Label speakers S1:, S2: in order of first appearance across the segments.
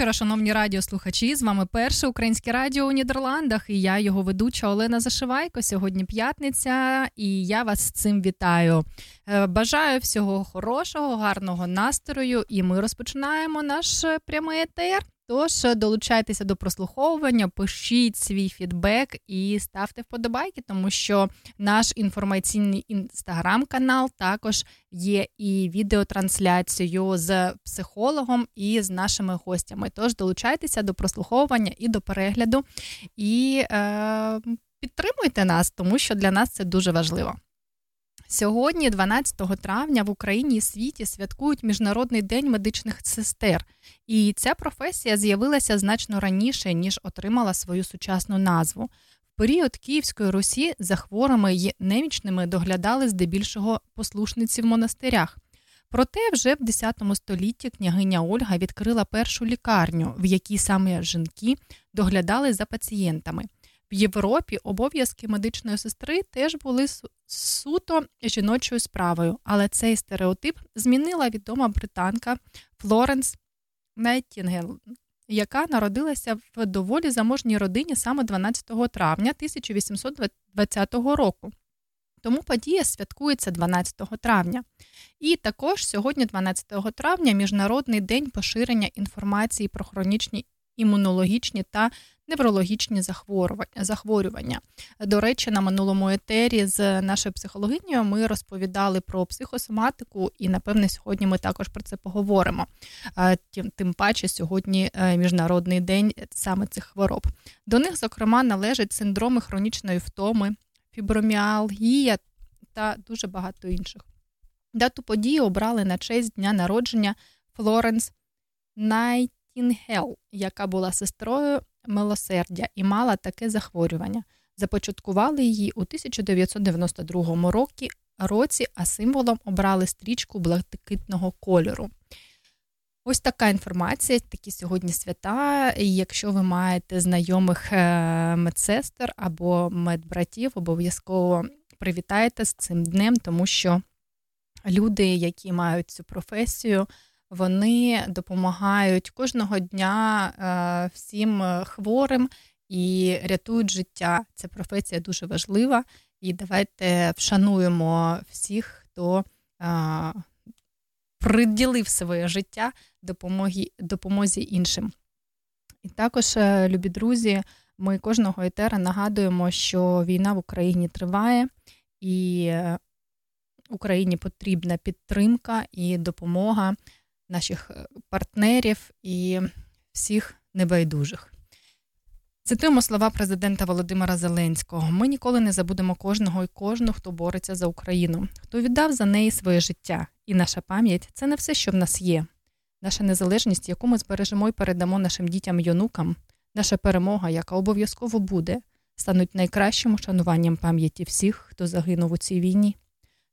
S1: Вечора, шановні радіослухачі. З вами перше українське радіо у Нідерландах. І я його ведуча Олена Зашивайко. Сьогодні п'ятниця, і я вас з цим вітаю. Е, бажаю всього хорошого, гарного настрою. І ми розпочинаємо наш прямий етер. Тож долучайтеся до прослуховування, пишіть свій фідбек і ставте вподобайки, тому що наш інформаційний інстаграм-канал також є і відеотрансляцією з психологом і з нашими гостями. Тож долучайтеся до прослуховування і до перегляду, і е, підтримуйте нас, тому що для нас це дуже важливо. Сьогодні, 12 травня, в Україні і світі святкують Міжнародний день медичних сестер, і ця професія з'явилася значно раніше, ніж отримала свою сучасну назву. В період Київської Русі за хворими й немічними доглядали здебільшого послушниці в монастирях. Проте вже в X столітті княгиня Ольга відкрила першу лікарню, в якій саме жінки доглядали за пацієнтами. В Європі обов'язки медичної сестри теж були суто жіночою справою, але цей стереотип змінила відома британка Флоренс Найтінгел, яка народилася в доволі заможній родині саме 12 травня 1820 року. Тому подія святкується 12 травня. І також сьогодні, 12 травня, Міжнародний день поширення інформації про хронічні імунологічні та неврологічні захворювання. До речі, на минулому етері з нашою психологинею ми розповідали про психосоматику, і напевне сьогодні ми також про це поговоримо. Тим, тим паче, сьогодні е, міжнародний день саме цих хвороб. До них, зокрема, належать синдроми хронічної втоми, фіброміалгія та дуже багато інших. Дату події обрали на честь дня народження Флоренс Найтінгел, яка була сестрою милосердя і мала таке захворювання. Започаткували її у 1992 році, а символом обрали стрічку блакитного кольору. Ось така інформація, такі сьогодні свята. І Якщо ви маєте знайомих е, медсестер або медбратів, обов'язково привітайте з цим днем, тому що люди, які мають цю професію, вони допомагають кожного дня е, всім е, хворим і рятують життя. Ця професія дуже важлива. І давайте вшануємо всіх, хто е, приділив своє життя допомоги, допомозі іншим. І також, любі друзі, ми кожного етера нагадуємо, що війна в Україні триває, і Україні потрібна підтримка і допомога наших е, партнерів і всіх небайдужих. Цитуємо слова президента Володимира Зеленського: ми ніколи не забудемо кожного і кожну, хто бореться за Україну, хто віддав за неї своє життя. І наша пам'ять це не все, що в нас є. Наша незалежність, яку ми збережемо і передамо нашим дітям і онукам, наша перемога, яка обов'язково буде, стануть найкращим ушануванням пам'яті всіх, хто загинув у цій війні.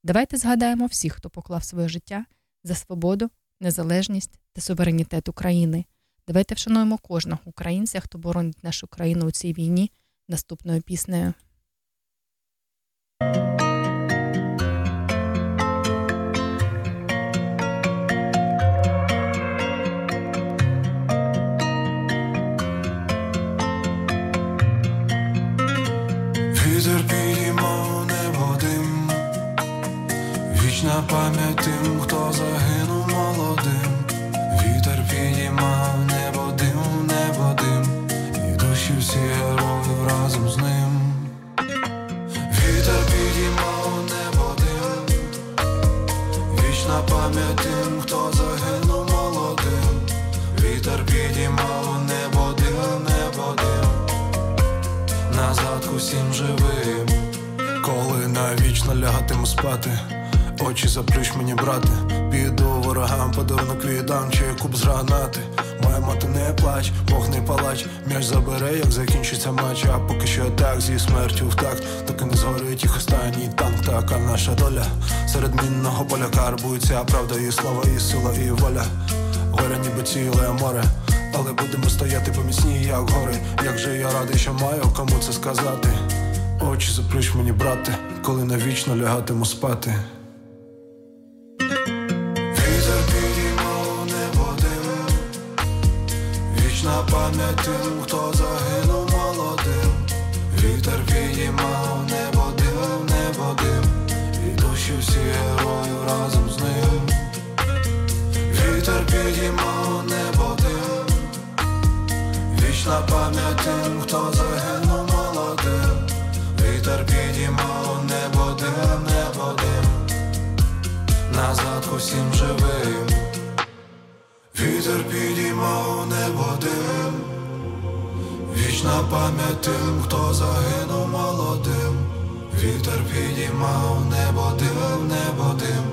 S1: Давайте згадаємо всіх, хто поклав своє життя за свободу, незалежність та суверенітет України. Давайте вшануємо кожного українця, хто боронить нашу країну у цій війні наступною піснею.
S2: Вітер підіймав небо дим, вічна пам'ять тим, хто загинув тим, хто загинув молодим, вітер підіймав небо дим, небо дим. Назад усім живим, коли навічно лягатиму спати, очі заплющ мені, брате, піду ворогам, подарунок віддам, чи куб з гранати. Моя мати не плач, Бог не палач, м'яч забере, як закінчиться матч, а поки що так зі смертю в такт, доки не згорить їх останній танк, така наша доля. Серед мінного поля карбується правда, і слава, і сила, і воля. Горе ніби ціле море, але будемо стояти поміцні, як гори. Як же я радий, що маю кому це сказати. Очі заплющ мені, брате, коли навічно лягатиму спати. Тим, хто загинув молодим. Вітер підіймав небо дим, небо дим, і душі всі героїв разом з ним. Вітер підіймав небо дим, вічна пам'ять тим, хто загинув молодим. Вітер підіймав небо дим, небо дим, на згадку всім живим. Вітер підіймав небо дим, вічна пам'ять тим, хто загинув молодим. Вітер підіймав небо дим, небо дим,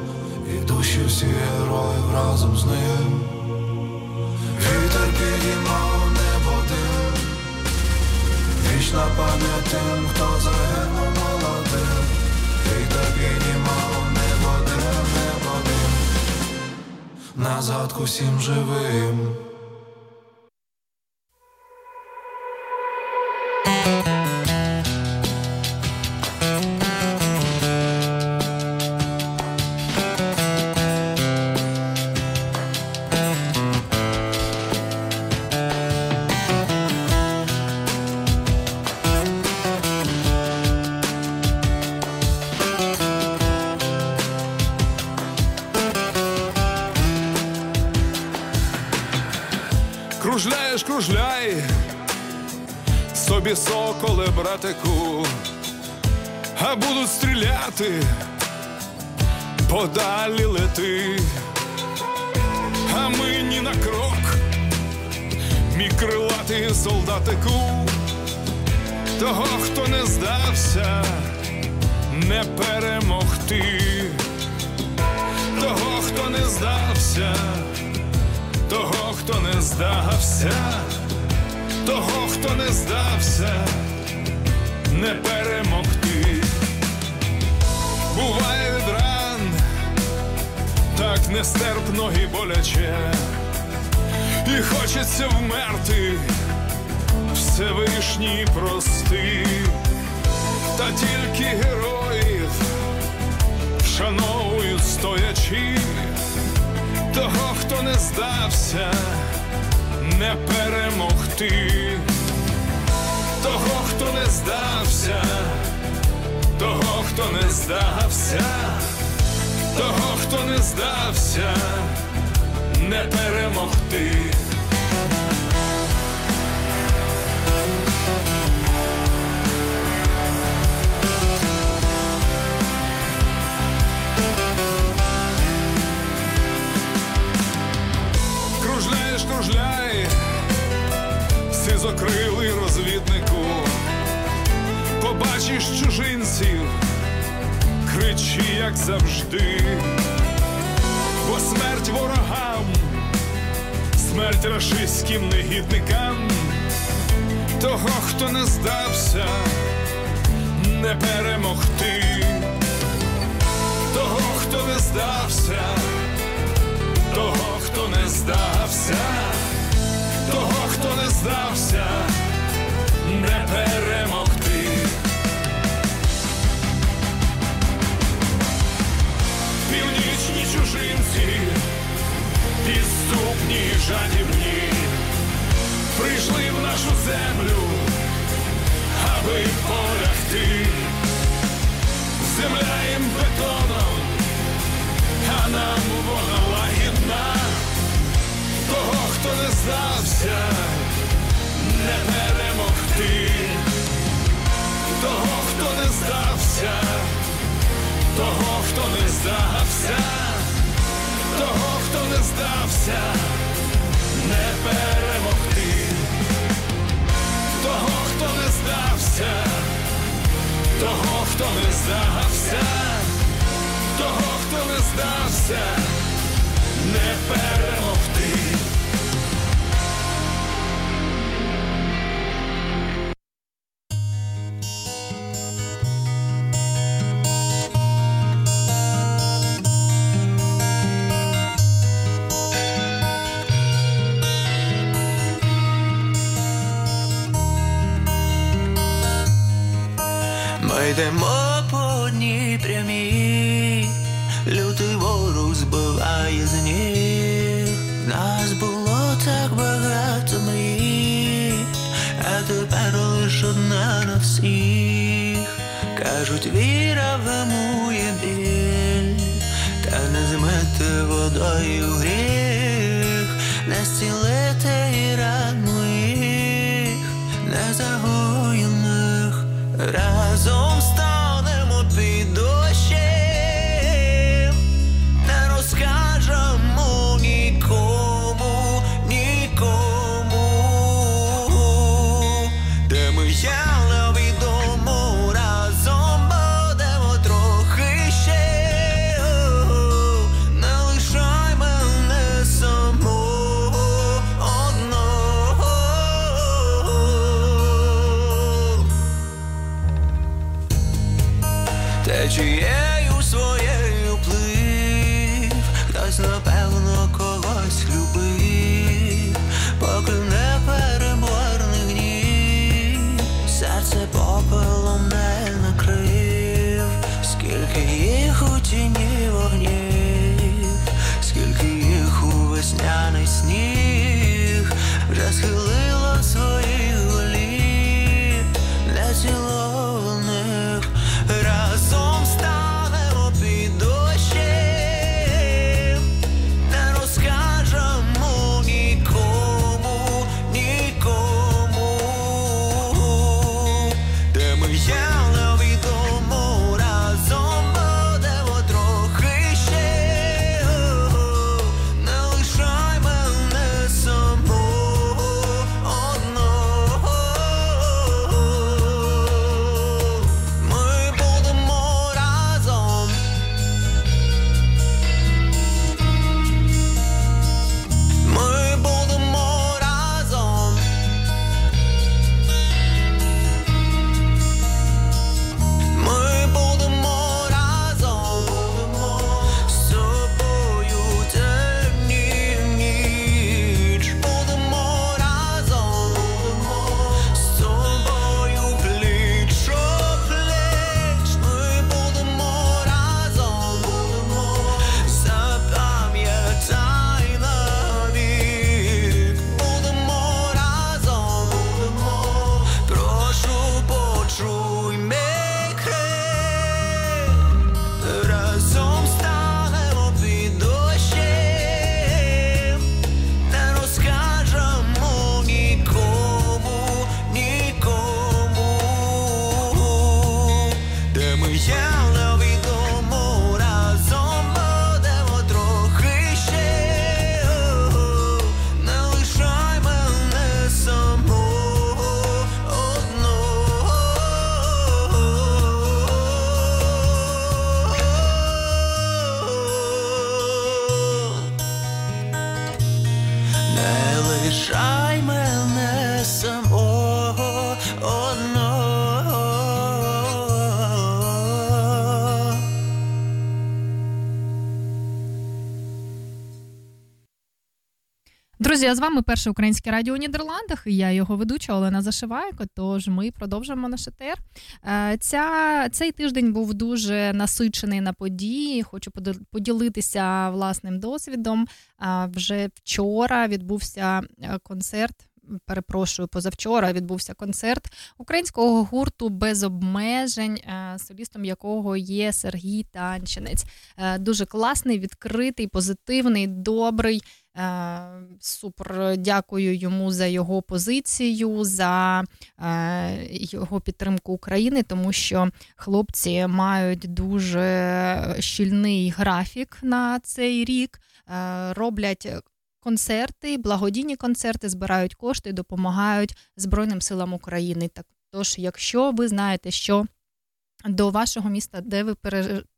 S2: і душі всі героїв разом з ним. Вітер підіймав небо дим, вічна пам'ять тим, хто загинув молодим. Вітер підіймав на к усім живим.
S3: Лети, а ми ні на крок, мій крилатий солдатику, того, хто не здався, не перемогти, того, хто не здався того, хто не здався, того, хто не здався, так нестерпно і боляче, і хочеться вмерти, Всевишній прости, та тільки героїв вшановують стоячи. Того, хто не здався, не перемогти, того, хто не здався, того, хто не здався, того, хто не здався, не перемогти. Кружляєш, кружляй, сизокрилий розвіднику, побачиш чужинців, кричи, як завжди, бо смерть ворогам, смерть рашистським негідникам, того, хто не здався, не перемогти, того, хто не здався того, хто не здався, того, хто не здався, не перемогти. Чужинці, підступні жадібні, прийшли в нашу землю, аби полягти. Земля їм бетоном, а нам вона лагідна, того, хто не здався, не перемогти, того, хто не здався, того, хто не здався, того, хто не здався, не перемогти, того, хто не здався того, хто не здався, того, хто не здався, не перемогти.
S4: Йдемо по одній прямій, лютий ворог збиває з ніг. Нас було так багато мрій, а тепер лиш одна на всіх. Кажуть, віра вгамує біль, та не змити водою гріх, не зцілити і ран моїх, не загоєних. Разом
S1: Друзі, а з вами перше українське радіо у Нідерландах. і Я його ведуча Олена Зашивайко. Тож ми продовжуємо наш етер. Е, ця, Цей тиждень був дуже насичений на події. Хочу поділитися власним досвідом. Вже вчора відбувся е, концерт. Перепрошую, позавчора відбувся концерт українського гурту без обмежень, е, солістом якого є Сергій Танчинець. Дуже класний, відкритий, позитивний, добрий. Е, супер дякую йому за його позицію, за е, його підтримку України, тому що хлопці мають дуже щільний графік на цей рік, е, роблять. Концерти, благодійні концерти збирають кошти, допомагають Збройним силам України. Так, тож, якщо ви знаєте, що до вашого міста, де ви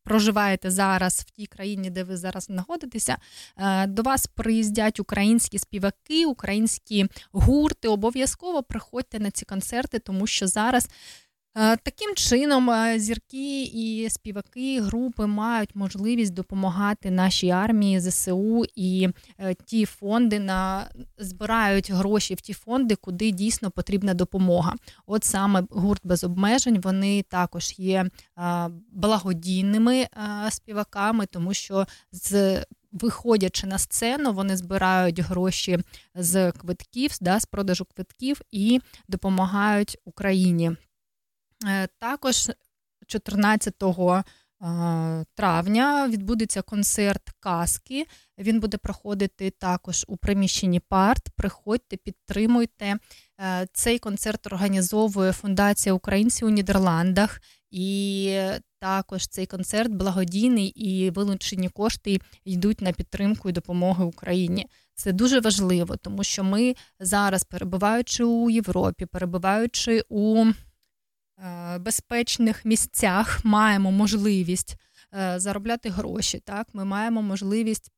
S1: проживаєте зараз, в тій країні, де ви зараз знаходитеся, е, до вас приїздять українські співаки, українські гурти. Обов'язково приходьте на ці концерти, тому що зараз таким чином, е, зірки і співаки групи мають можливість допомагати нашій армії ЗСУ і е, ті фонди на збирають гроші в ті фонди, куди дійсно потрібна допомога. От саме гурт без обмежень вони також є благодійними співаками, тому що з Виходячи на сцену, вони збирають гроші з квитків, да, з продажу квитків і допомагають Україні. Е, також 14 е, травня відбудеться концерт казки. Він буде проходити також у приміщенні парт. Приходьте, підтримуйте. Е, цей концерт організовує Фундація українців у Нідерландах, і також цей концерт благодійний і вилучені кошти йдуть на підтримку і допомогу Україні. Це дуже важливо, тому що ми зараз, перебуваючи у Європі, перебуваючи у безпечних місцях маємо можливість е, заробляти гроші. Так, Ми маємо можливість.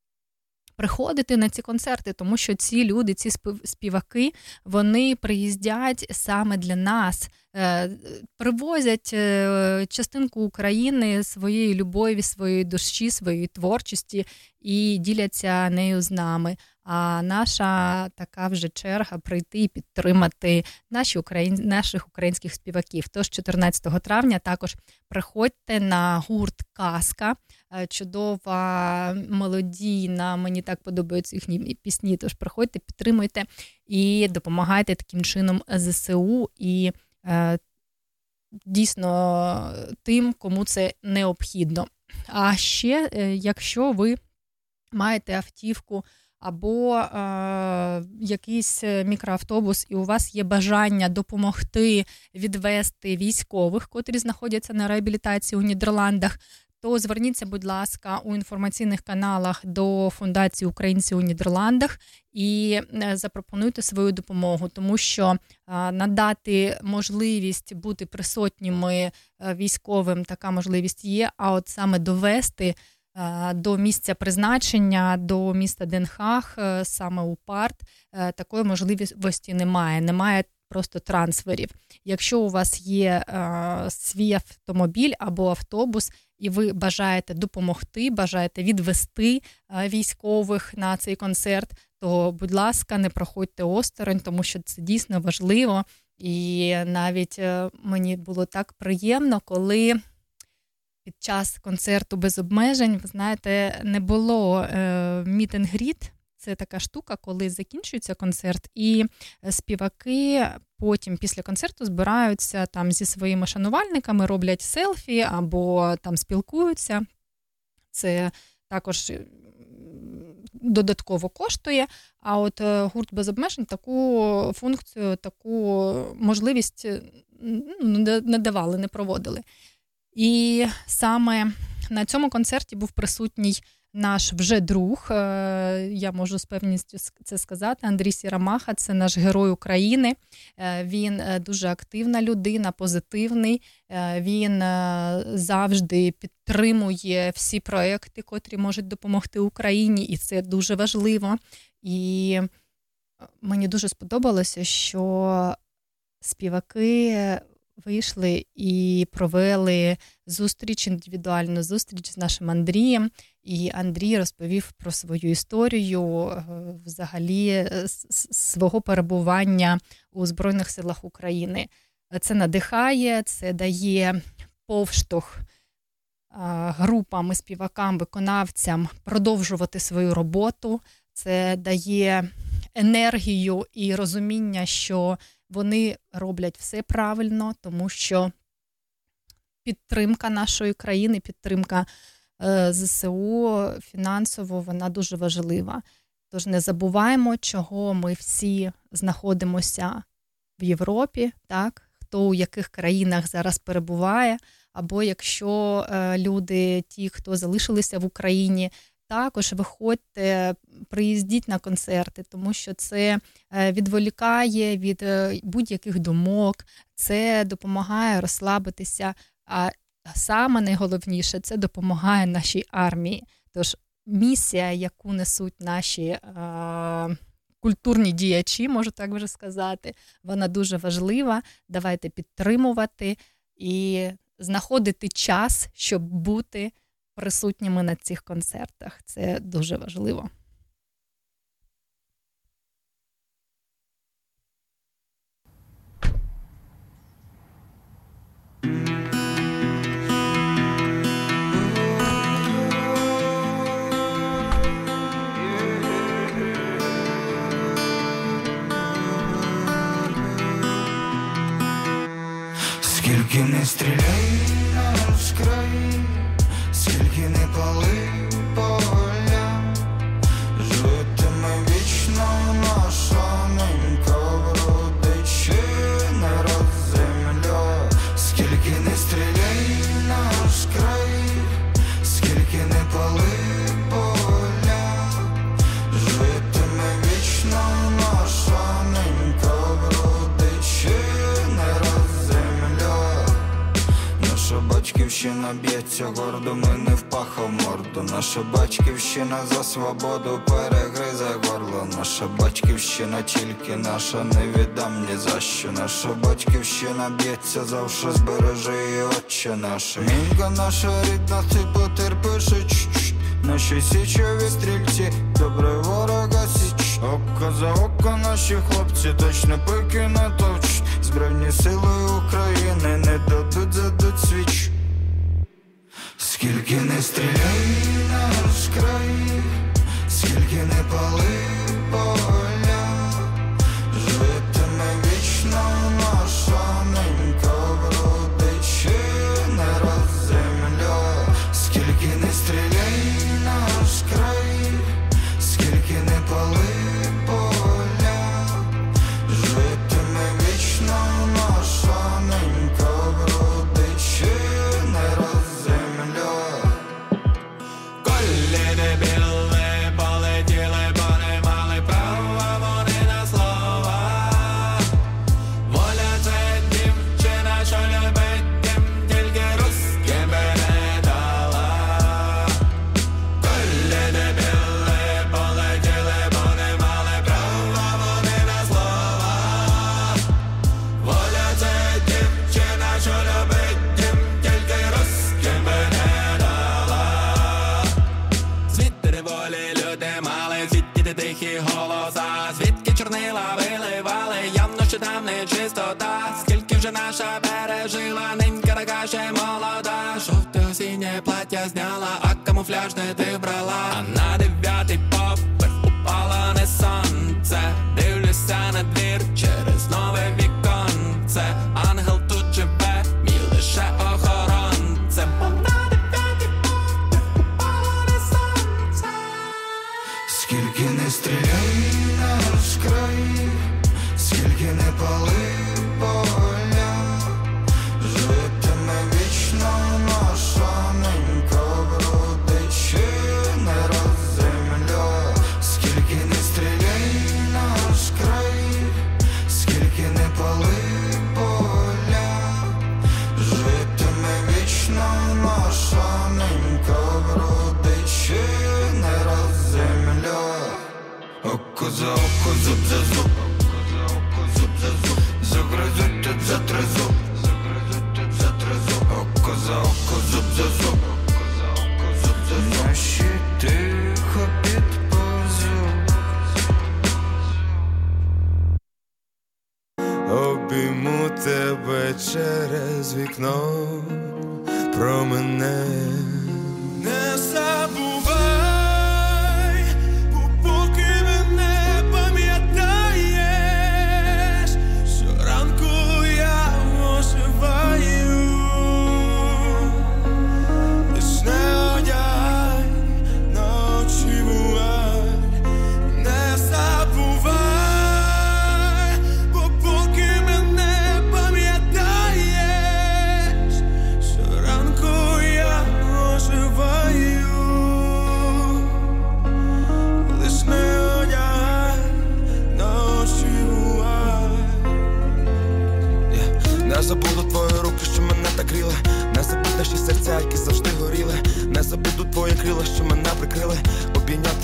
S1: Приходити на ці концерти, тому що ці люди, ці співаки, вони приїздять саме для нас, е, привозять частинку України своєї любові, своєї душі, своєї творчості і діляться нею з нами. А наша така вже черга прийти і підтримати наші україн... наших українських співаків. Тож 14 травня також приходьте на гурт Казка, е, чудова мелодійна. Мені так подобаються їхні пісні. Тож приходьте, підтримуйте і допомагайте таким чином ЗСУ і е, дійсно тим, кому це необхідно. А ще, е, якщо ви маєте автівку або е, якийсь мікроавтобус, і у вас є бажання допомогти відвести військових, котрі знаходяться на реабілітації у Нідерландах. То зверніться, будь ласка, у інформаційних каналах до Фундації українців у Нідерландах і е, запропонуйте свою допомогу, тому що е, надати можливість бути присутніми е, військовим така можливість є. А от саме довести Е, до місця призначення, до міста Денхах, е, саме у парт, е, такої можливості немає. Немає просто трансферів. Якщо у вас є свій автомобіль або автобус, і ви бажаєте допомогти, бажаєте відвести військових на цей концерт, то, будь ласка, не проходьте осторонь, тому що це дійсно важливо. І навіть мені було так приємно, коли під час концерту без обмежень, ви знаєте, не було е, мітингріт. Це така штука, коли закінчується концерт, і співаки потім після концерту збираються там зі своїми шанувальниками, роблять селфі або там спілкуються. Це також додатково коштує. А от е, гурт без обмежень таку функцію, таку можливість ну, не давали, не проводили. І саме на цьому концерті був присутній наш вже друг. Е, я можу з певністю це сказати. Андрій Сірамаха, це наш герой України. Е, він е, дуже активна людина, позитивний. Він завжди підтримує всі проекти, котрі можуть допомогти Україні, і це дуже важливо. І мені дуже сподобалося, що співаки вийшли і провели зустріч індивідуальну зустріч з нашим Андрієм. І Андрій розповів про свою історію е, взагалі свого перебування у Збройних силах України. Це надихає, це дає повштовх групам і співакам, виконавцям продовжувати свою роботу. Це дає енергію і розуміння, що вони роблять все правильно, тому що підтримка нашої країни, підтримка е, ЗСУ фінансово вона дуже важлива. Тож не забуваємо, чого ми всі знаходимося в Європі, так хто у яких країнах зараз перебуває, або якщо е, люди, ті, хто залишилися в Україні, також виходьте, приїздіть на концерти, тому що це е, відволікає від е, будь-яких думок, це допомагає розслабитися. А саме найголовніше це допомагає нашій армії. Тож місія, яку несуть наші а, культурні діячі, можу так вже сказати, вона дуже важлива. Давайте підтримувати і знаходити час, щоб бути присутніми на цих концертах. Це дуже важливо.
S2: Скільки не стріляй батьківщина б'ється гордо, ми не впахав морду. Наша батьківщина за свободу перегризе горло. Наша батьківщина тільки наша, не віддам ні за що. Наша батьківщина б'ється завше, збережи її отче наше. Мінька наша рідна, ти потерпиш. Наші січові стрільці, добре ворога січ. Око за око наші хлопці точно пики натовч. Збройні сили України не дадуть задуть свіч. Скільки не стріляй наш край, скільки не пали
S3: чистота. Скільки вже наша пережила, ненька така ще молода. Жовте осіннє плаття зняла, а камуфляж не ти вбрала.
S5: zvyknout.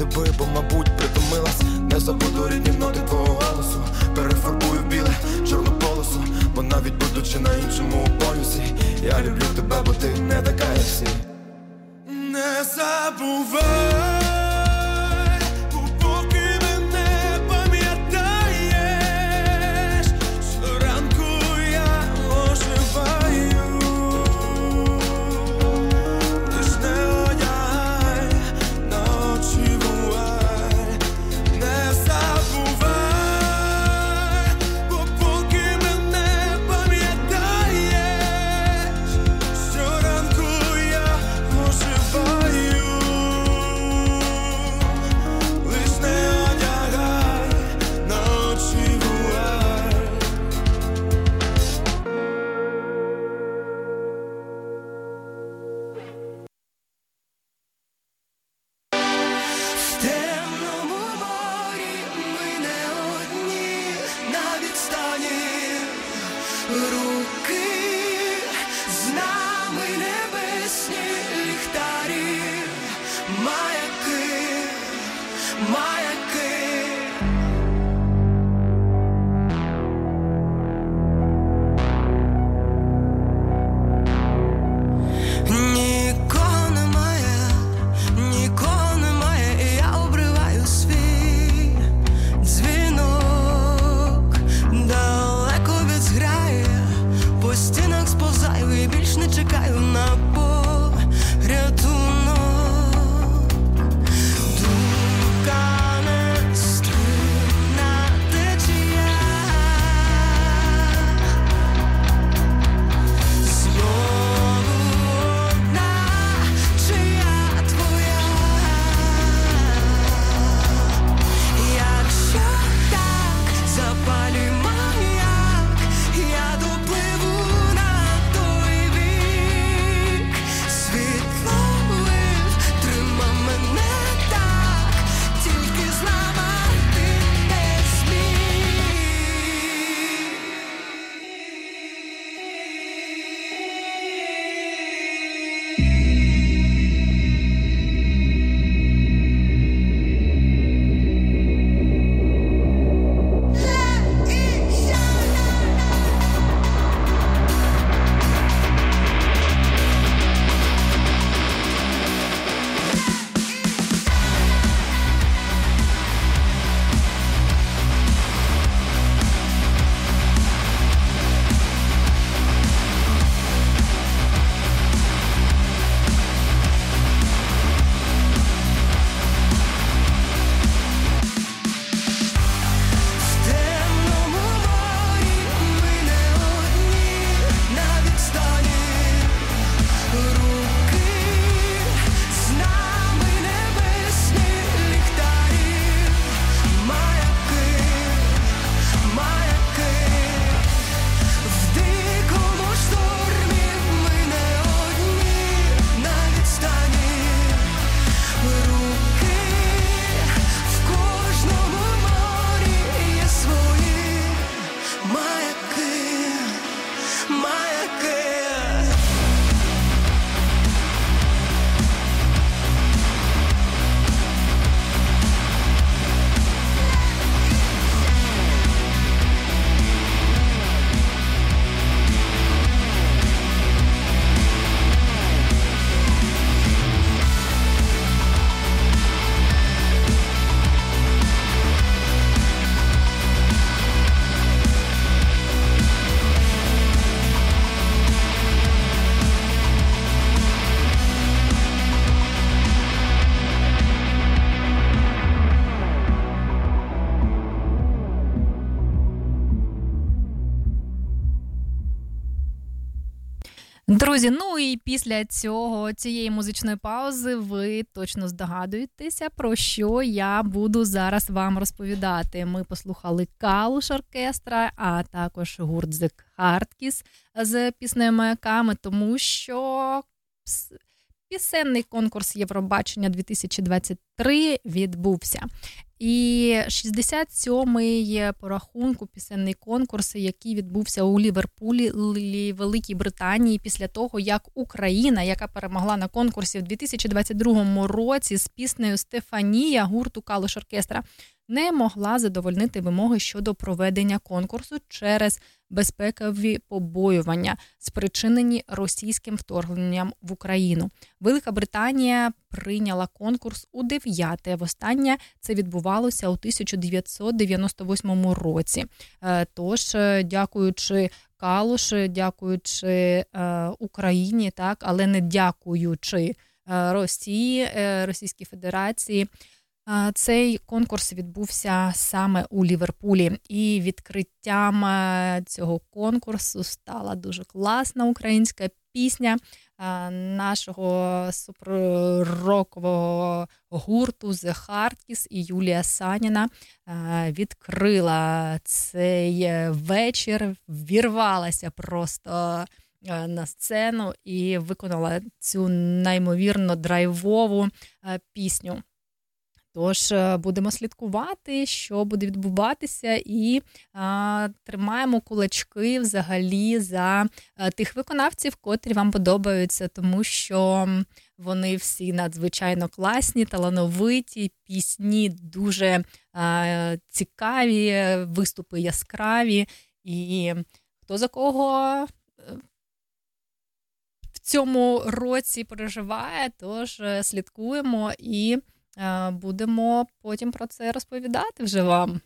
S5: тебе, бо, мабуть, притомилась. Не забуду рідні ноти твого голосу. Перефарбую в біле чорну полосу, бо навіть будучи на іншому полюсі, я люблю тебе, бо ти не така як всі. Не забувай.
S6: І
S1: після цього цієї музичної паузи ви точно здогадуєтеся, про що я буду зараз вам розповідати. Ми послухали Калуш оркестра, а також гурт The Hardkiss з піснею маяками, тому що пісенний конкурс Євробачення 2023 відбувся. І 67-й по рахунку пісенний конкурс, який відбувся у Ліверпулі, Великій Британії, після того як Україна, яка перемогла на конкурсі в 2022 році з піснею Стефанія гурту Калуш Оркестра, не могла задовольнити вимоги щодо проведення конкурсу через безпекові побоювання, спричинені російським вторгненням в Україну. Велика Британія прийняла конкурс у дев'яте. Востаннє це відбувалося у 1998 році. Е, тож, е, дякуючи Калуш, дякуючи е, Україні, так але не дякуючи Росії, Російській Федерації. Цей конкурс відбувся саме у Ліверпулі, і відкриттям е, цього конкурсу стала дуже класна українська пісня е, нашого супророкового гурту The Hardkiss і Юлія Саніна е, відкрила цей вечір, вірвалася просто. На сцену і виконала цю неймовірно драйвову пісню. Тож е, будемо слідкувати, що буде відбуватися, і а, тримаємо кулачки взагалі за е, тих виконавців, котрі вам подобаються, тому що вони всі надзвичайно класні, талановиті, пісні дуже а, цікаві, виступи яскраві. І хто за кого е, в цьому році переживає, тож слідкуємо і. Е, будемо потім про це розповідати вже вам.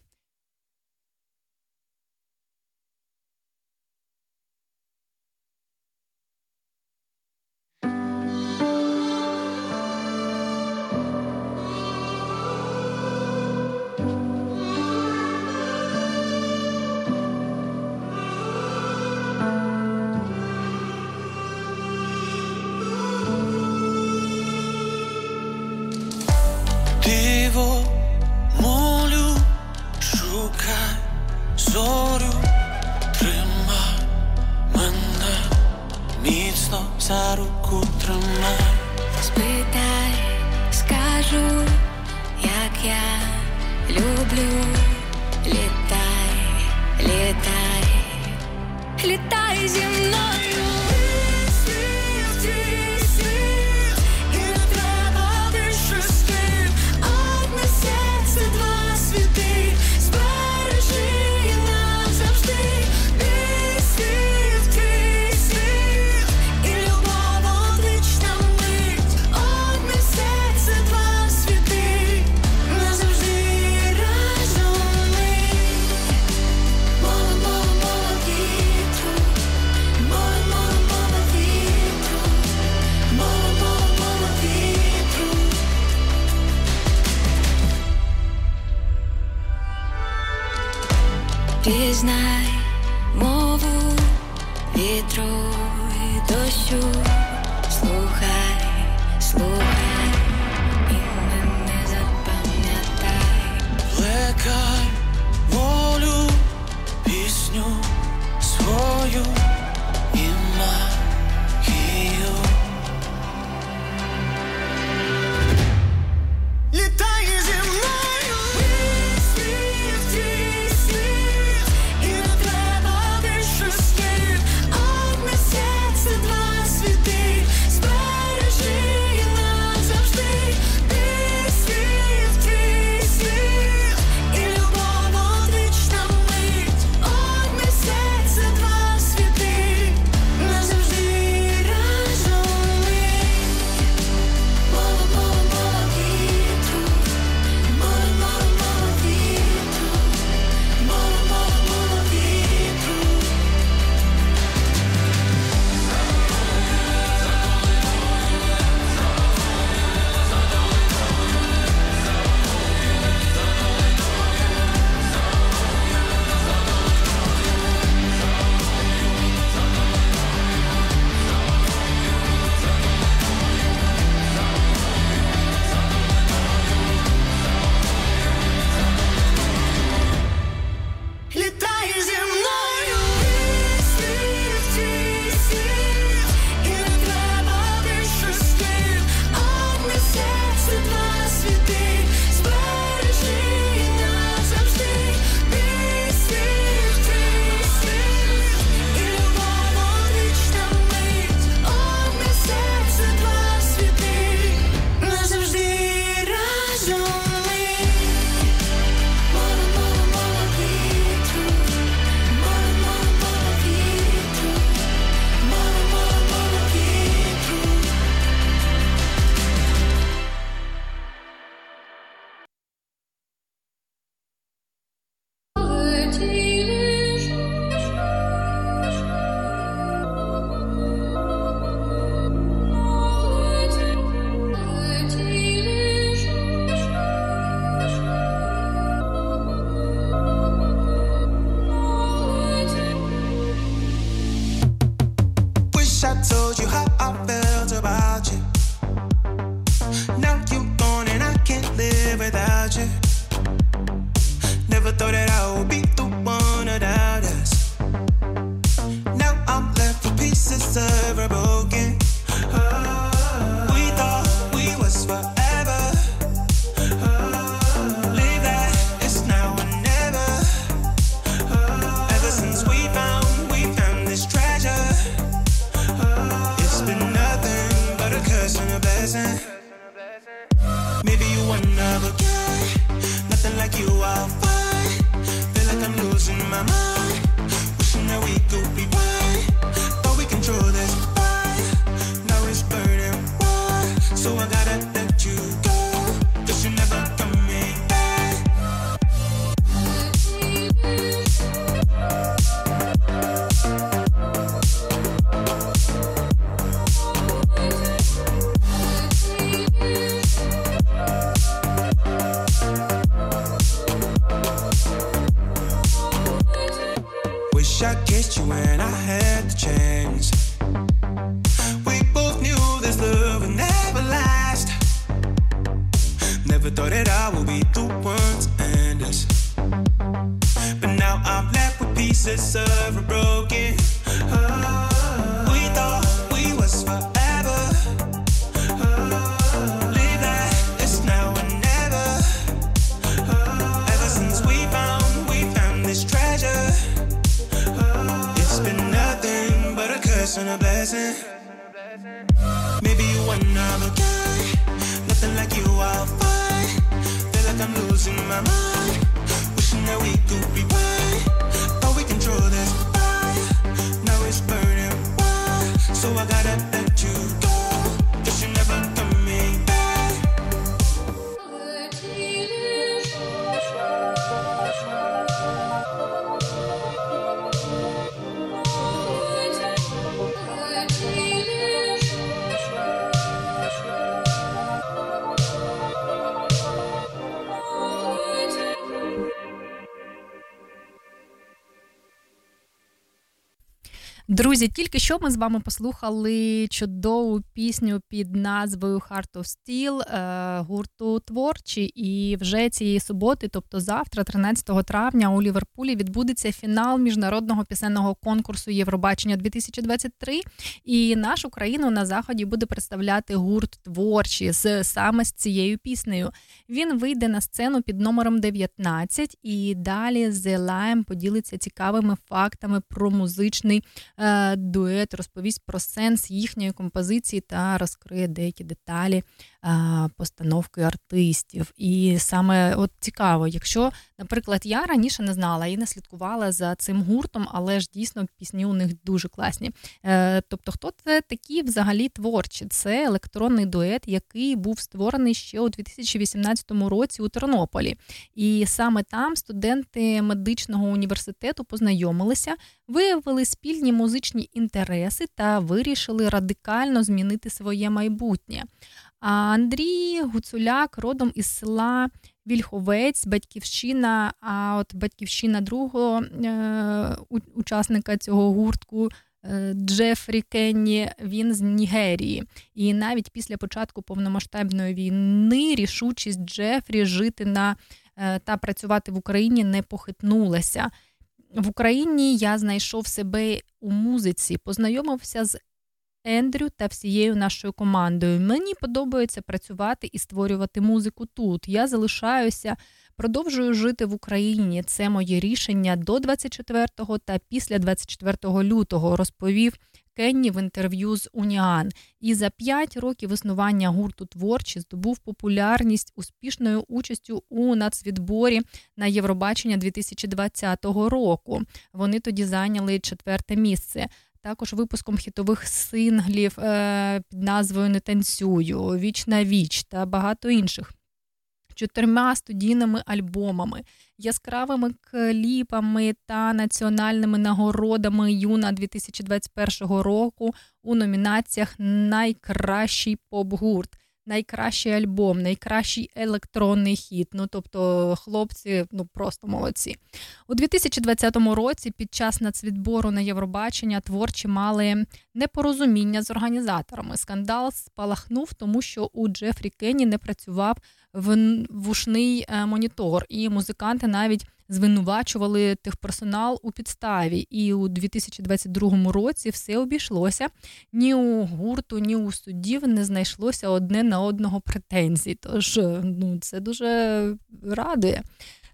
S7: Зорю тримай мене, міцно за руку тримай.
S4: Спитай, скажу, як я люблю, літай, літай, літай
S8: Maybe you want another guy, nothing like you, I'll find. Feel like I'm losing my mind, wishing that we could be right.
S1: Друзі, тільки що ми з вами послухали чудову пісню під назвою Heart of Steel е, гурту творчі. І вже цієї суботи, тобто завтра, 13 травня, у Ліверпулі відбудеться фінал міжнародного пісенного конкурсу Євробачення 2023. І нашу країну на заході буде представляти гурт творчі з саме з цією піснею. Він вийде на сцену під номером 19 і далі The Lime поділиться цікавими фактами про музичний е, дует, розповість про сенс їхньої композиції та розкриє деякі деталі. е, постановки артистів. І саме от цікаво, якщо, наприклад, я раніше не знала і не слідкувала за цим гуртом, але ж дійсно пісні у них дуже класні. Е, тобто, хто це такі взагалі творчі? Це електронний дует, який був створений ще у 2018 році у Тернополі. І саме там студенти медичного університету познайомилися, виявили спільні музичні інтереси та вирішили радикально змінити своє майбутнє. Андрій Гуцуляк родом із села Вільховець, батьківщина. А от батьківщина другого е- учасника цього гуртку. е, Джефрі Кенні, він з Нігерії, і навіть після початку повномасштабної війни рішучість Джефрі жити на е, та працювати в Україні не похитнулася. В Україні я знайшов себе у музиці, познайомився з Ендрю та всією нашою командою. Мені подобається працювати і створювати музику тут. Я залишаюся, продовжую жити в Україні. Це моє рішення до 24-го та після 24 лютого, розповів Кенні в інтерв'ю з Уніан. І за 5 років існування гурту творчі здобув популярність успішною участю у нацвідборі на Євробачення 2020 року. Вони тоді зайняли четверте місце. Також випуском хітових синглів е, під назвою Не танцюю, Віч на віч та багато інших. Чотирма студійними альбомами, яскравими кліпами та національними нагородами Юна 2021 року у номінаціях Найкращий поп-гурт, найкращий альбом, найкращий електронний хіт. Ну тобто, хлопці, ну просто молодці. У 2020 році під час нацвідбору на Євробачення творчі мали непорозуміння з організаторами. Скандал спалахнув, тому що у Джефрі Кенні не працював вушний монітор, і музиканти навіть звинувачували техперсонал у підставі. І у 2022 році все обійшлося. Ні у гурту, ні у суддів не знайшлося одне на одного претензій. Тож ну, це дуже радує.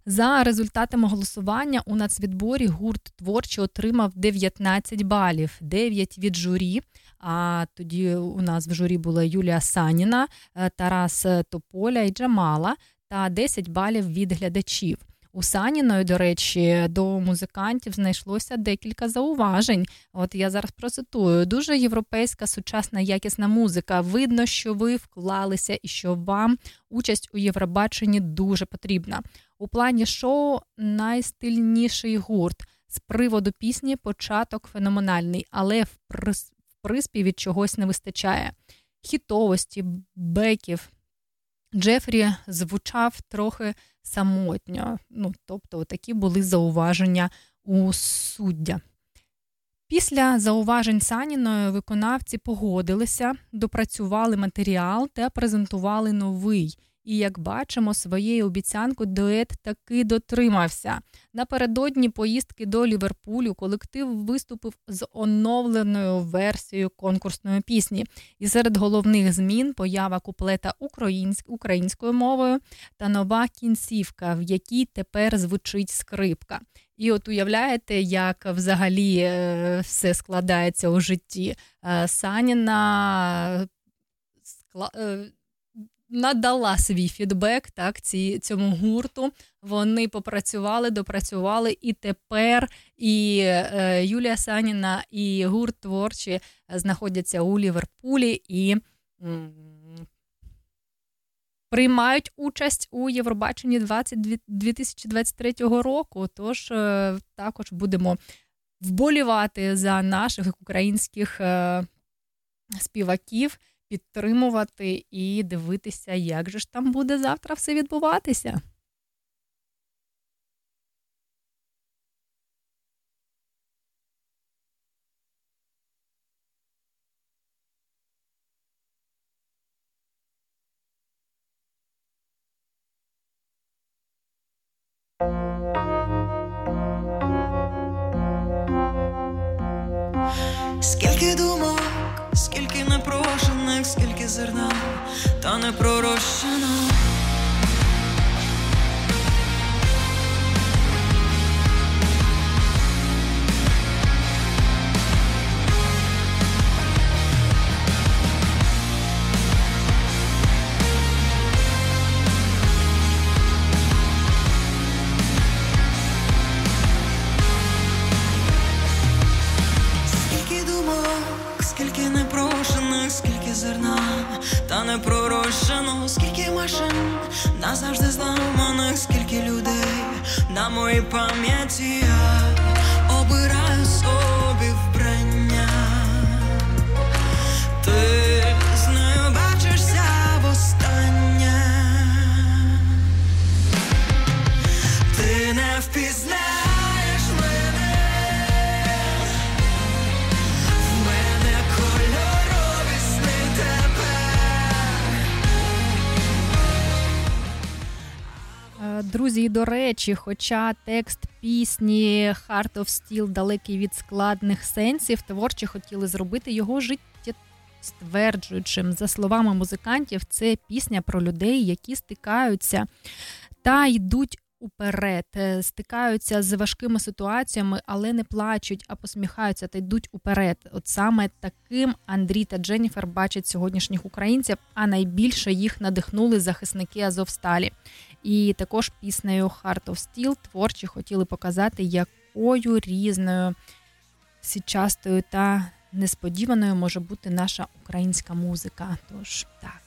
S1: За результатами голосування у нацвідборі гурт творчий отримав 19 балів, 9 від журі. А тоді у нас в журі була Юлія Саніна, е, Тарас Тополя і Джамала та 10 балів від глядачів. У Саніної, до речі, до музикантів знайшлося декілька зауважень. От я зараз процитую: дуже європейська сучасна якісна музика. Видно, що ви вклалися і що вам участь у Євробаченні дуже потрібна. У плані шоу найстильніший гурт. З приводу пісні початок феноменальний, але в приспіві чогось не вистачає. Хітовості, беків. Джефрі звучав трохи самотньо. Ну, Тобто, такі були зауваження у суддя. Після зауважень Саніної виконавці погодилися, допрацювали матеріал та презентували новий. І як бачимо, своєю обіцянку дует таки дотримався. Напередодні поїздки до Ліверпулю колектив виступив з оновленою версією конкурсної пісні. І серед головних змін поява куплета українською мовою та нова кінцівка, в якій тепер звучить скрипка. І от уявляєте, як взагалі е, все складається у житті. Е, Саніна е, надала свій фідбек так, ці, цьому гурту. Вони попрацювали, допрацювали, і тепер і е, Юлія Саніна, і гурт творчі знаходяться у Ліверпулі і м- приймають участь у Євробаченні 20, 2023 року. Тож е, також будемо вболівати за наших українських е, співаків підтримувати і дивитися, як же ж там буде завтра все відбуватися.
S8: Та не назавжди мене скільки людей на моїй пам'яті. я
S1: Друзі, і до речі, хоча текст пісні Heart of Steel далекий від складних сенсів, творчі хотіли зробити його життєстверджуючим. За словами музикантів, це пісня про людей, які стикаються та йдуть уперед, е, стикаються з важкими ситуаціями, але не плачуть, а посміхаються та йдуть уперед. От саме таким Андрій та Дженніфер бачать сьогоднішніх українців, а найбільше їх надихнули захисники Азовсталі. І також піснею Heart of Steel творчі хотіли показати, якою різною, січастою та несподіваною може бути наша українська музика. Тож так.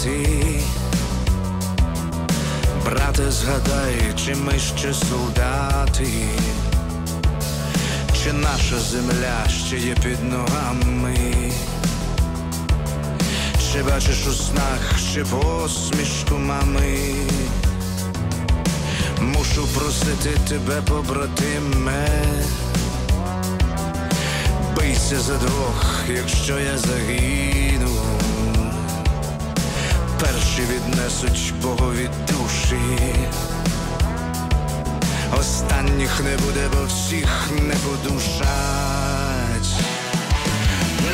S2: Звати? Брате, згадай, чи ми ще солдати, чи наша земля ще є під ногами, чи бачиш у снах ще посмішку мами? Мушу просити тебе, побратиме, бийся за двох, якщо я загину, перші віднесуть Богові душі, останніх не буде, бо всіх не подушать.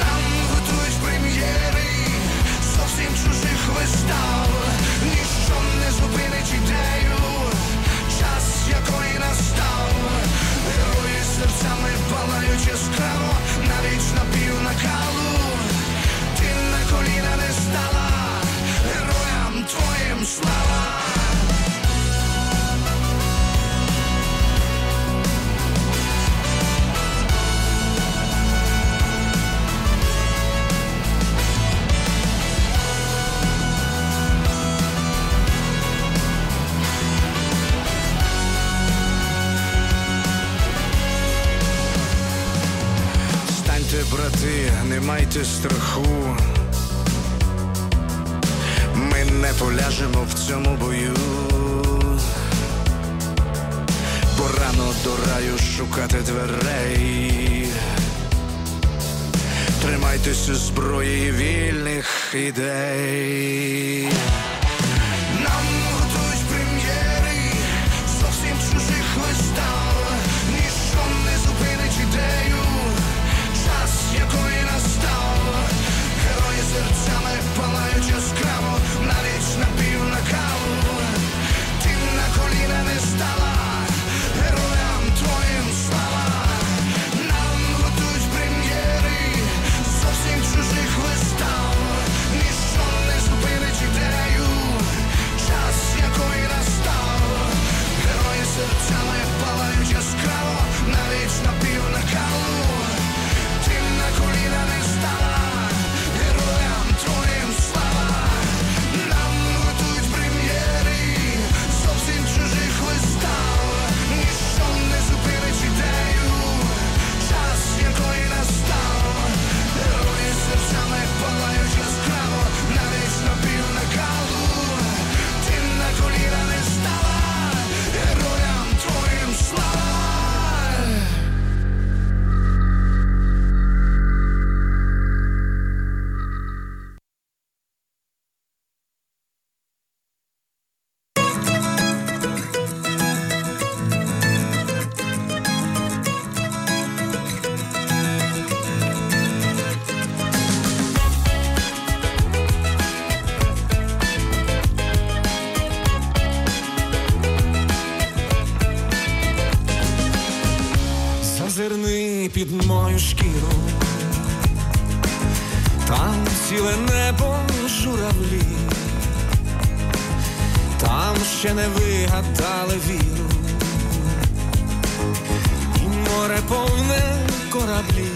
S2: Нам готують прем'єри зовсім чужих вистав, ніщо не зупинить ідею, час якої настав, герої серцями палають яскраво, навіть на пів накалу, ти на коліна не стала, твоїм слава. Брати, не майте страху. Поляжемо в цьому бою. Бо рано до раю шукати дверей. Тримайтеся зброї вільних ідей.
S3: Під мою шкіру, там ціле небо журавлі, там ще не вигадали віру, і море повне кораблі,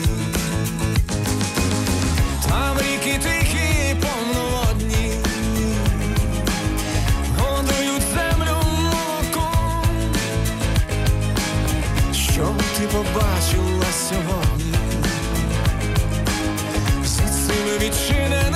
S3: там ріки тихі, повноводні, годують землю молоком. Що ти побачила цим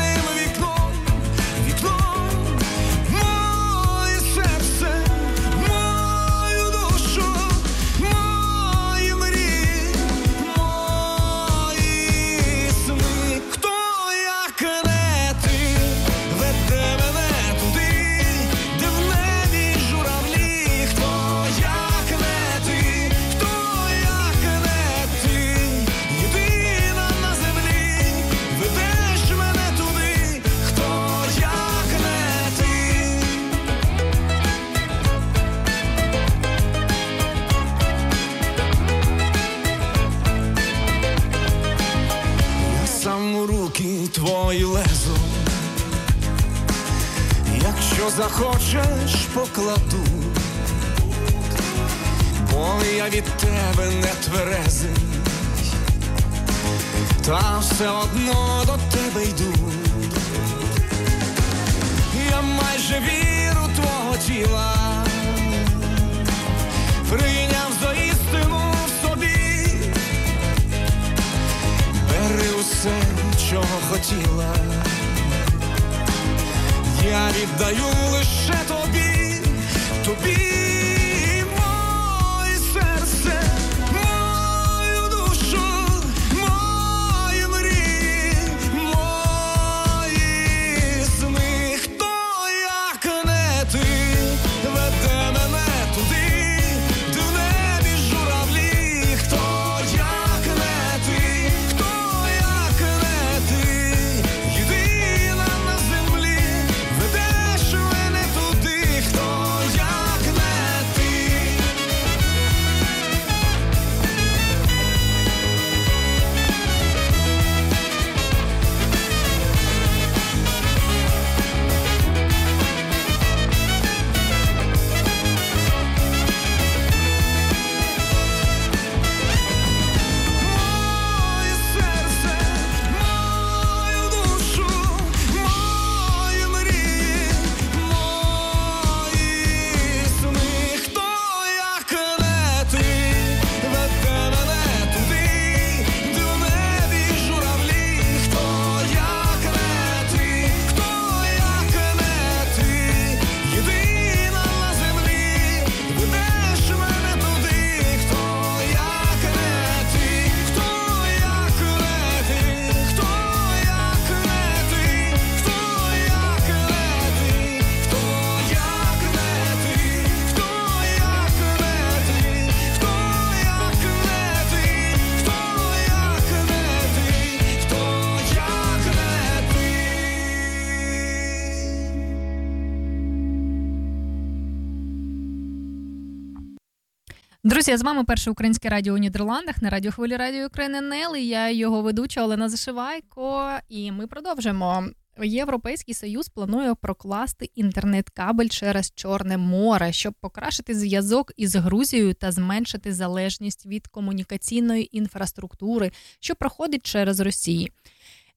S1: Друзі, з вами перше українське радіо у Нідерландах на радіохвилі Радіо України НЕЛ. Я його ведуча Олена Зашивайко. І ми продовжимо. Європейський союз планує прокласти інтернет-кабель через Чорне море, щоб покращити зв'язок із Грузією та зменшити залежність від комунікаційної інфраструктури, що проходить через Росію.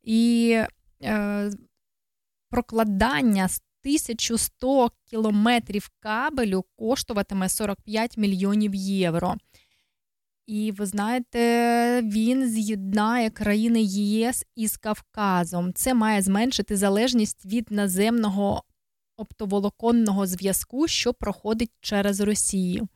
S1: І е, прокладання 1100 кілометрів кабелю коштуватиме 45 мільйонів євро. І ви знаєте, він з'єднає країни ЄС із Кавказом. Це має зменшити залежність від наземного оптоволоконного зв'язку, що проходить через Росію.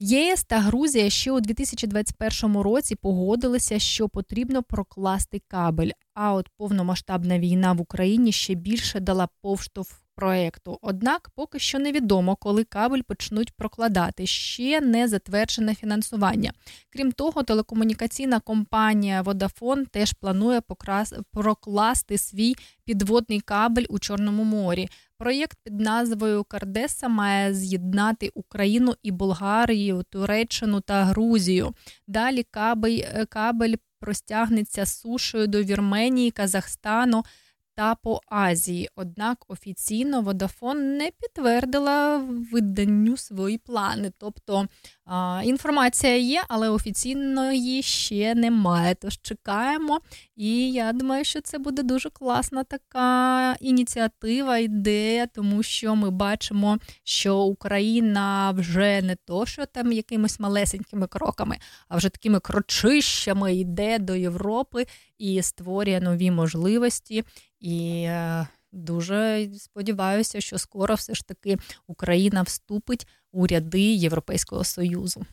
S1: ЄС та Грузія ще у 2021 році погодилися, що потрібно прокласти кабель. А от повномасштабна війна в Україні ще більше дала повштовх проекту. Однак поки що невідомо, коли кабель почнуть прокладати. Ще не затверджене фінансування. Крім того, телекомунікаційна компанія Vodafone теж планує покрас- прокласти свій підводний кабель у Чорному морі. Проєкт під назвою Кардеса має з'єднати Україну і Болгарію, Туреччину та Грузію. Далі кабель, е, кабель простягнеться сушею до Вірменії, Казахстану та по Азії. Однак офіційно Vodafone не підтвердила виданню свої плани. Тобто інформація є, але офіційної ще немає. Тож чекаємо. І я думаю, що це буде дуже класна така ініціатива, ідея, тому що ми бачимо, що Україна вже не то, що там якимись малесенькими кроками, а вже такими крочищами йде до Європи і створює нові можливості. І е, дуже сподіваюся, що скоро все ж таки Україна вступить у ряди Європейського Союзу.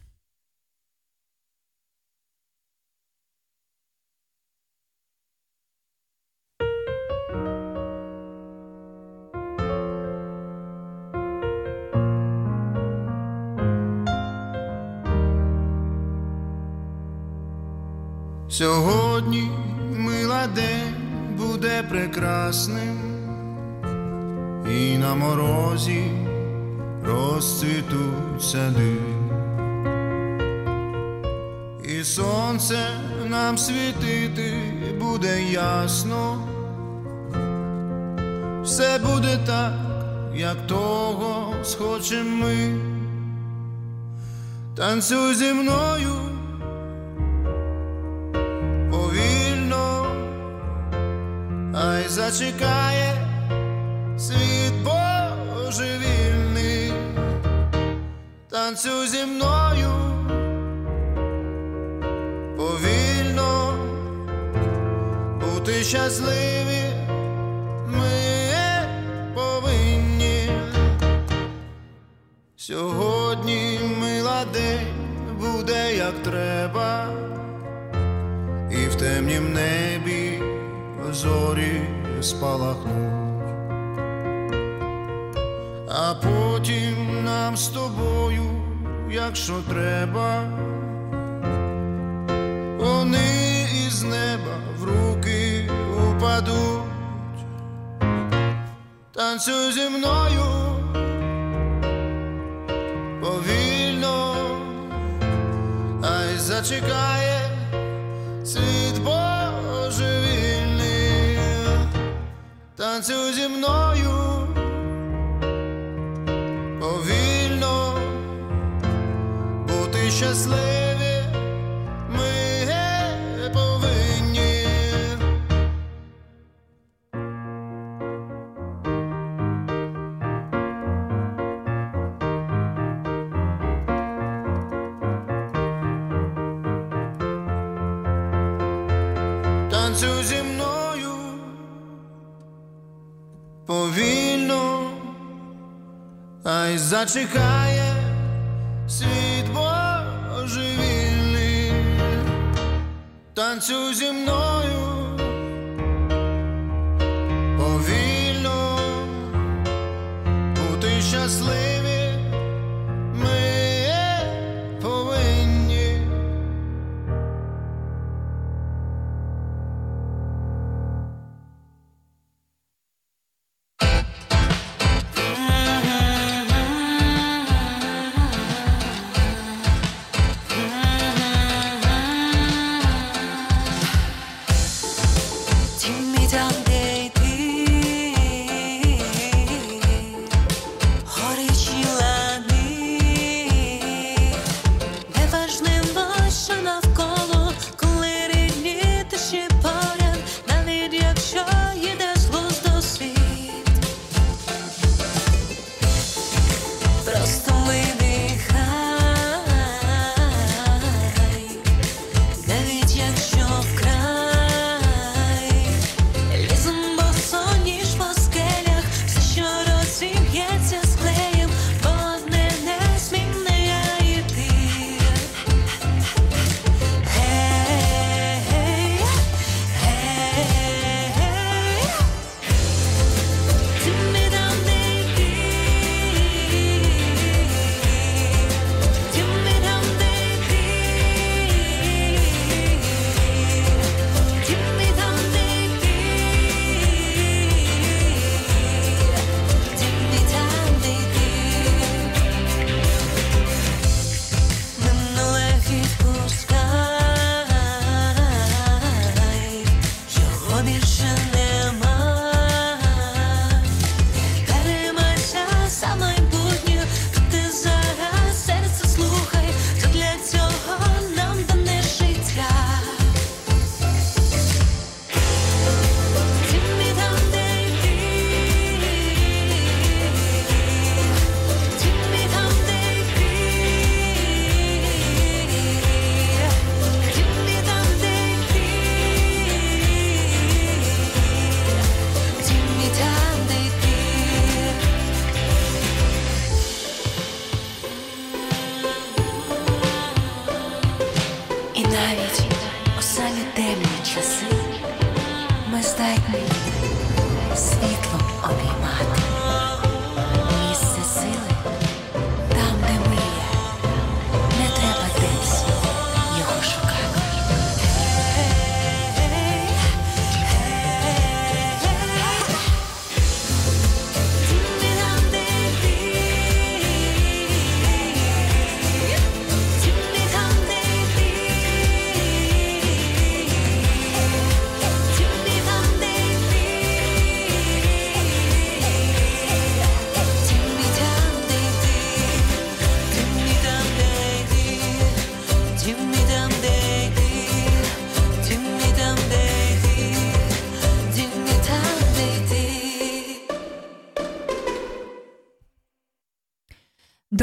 S5: Сьогодні буде прекрасним, і на морозі розцвітуть сади, і сонце нам світити буде ясно, все буде так, як того схочем ми. Танцюй зі мною Ай зачекає світ божевільний,
S7: танцю зі мною повільно бути щасливі ми повинні. Сьогодні мила день буде як треба, і в темнім небі зорі спалахнуть, а потім нам з тобою, якщо треба, вони із неба в руки упадуть, танцюй зі мною повільно, ай зачекає світ Бог. Танцюй зі мною повільно бути щасливим. зачекає світ божевільний, танцюй зі мною.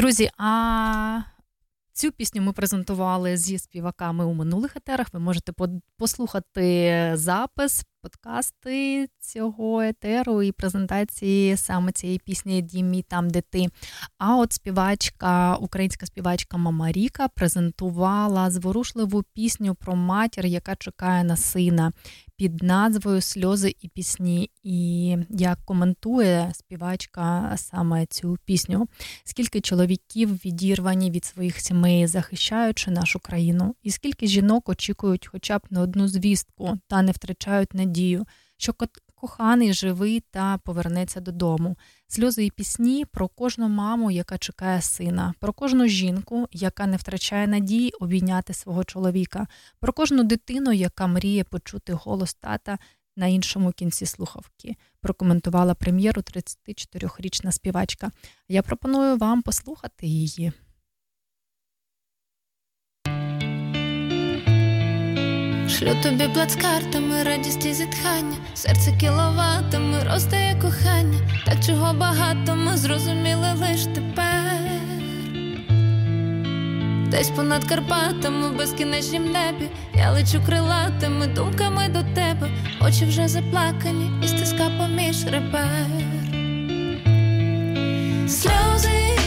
S1: Друзі, а цю пісню ми презентували зі співаками у минулих етерах. Ви можете послухати запис, подкасти цього етеру і презентації саме цієї пісні Дім мій там, де ти. А от співачка, українська співачка Мама Ріка презентувала зворушливу пісню про матір, яка чекає на сина під назвою Сльози і пісні. І як коментує співачка саме цю пісню, скільки чоловіків відірвані від своїх сімей, захищаючи нашу країну, і скільки жінок очікують хоча б на одну звістку та не втрачають надію, що коханий живий та повернеться додому. Сльози і пісні про кожну маму, яка чекає сина, про кожну жінку, яка не втрачає надії обійняти свого чоловіка, про кожну дитину, яка мріє почути голос тата на іншому кінці слухавки. Прокоментувала прем'єру 34-річна співачка. Я пропоную вам послухати її.
S7: Шлю тобі плацкартами, радість і зітхання, серце кіловатами, ростає кохання, так чого багато ми зрозуміли лиш тепер. Десь понад Карпатами в безкінечнім небі, я лечу крилатими думками до тебе, очі вже заплакані, і стиска поміж ребер. Сльози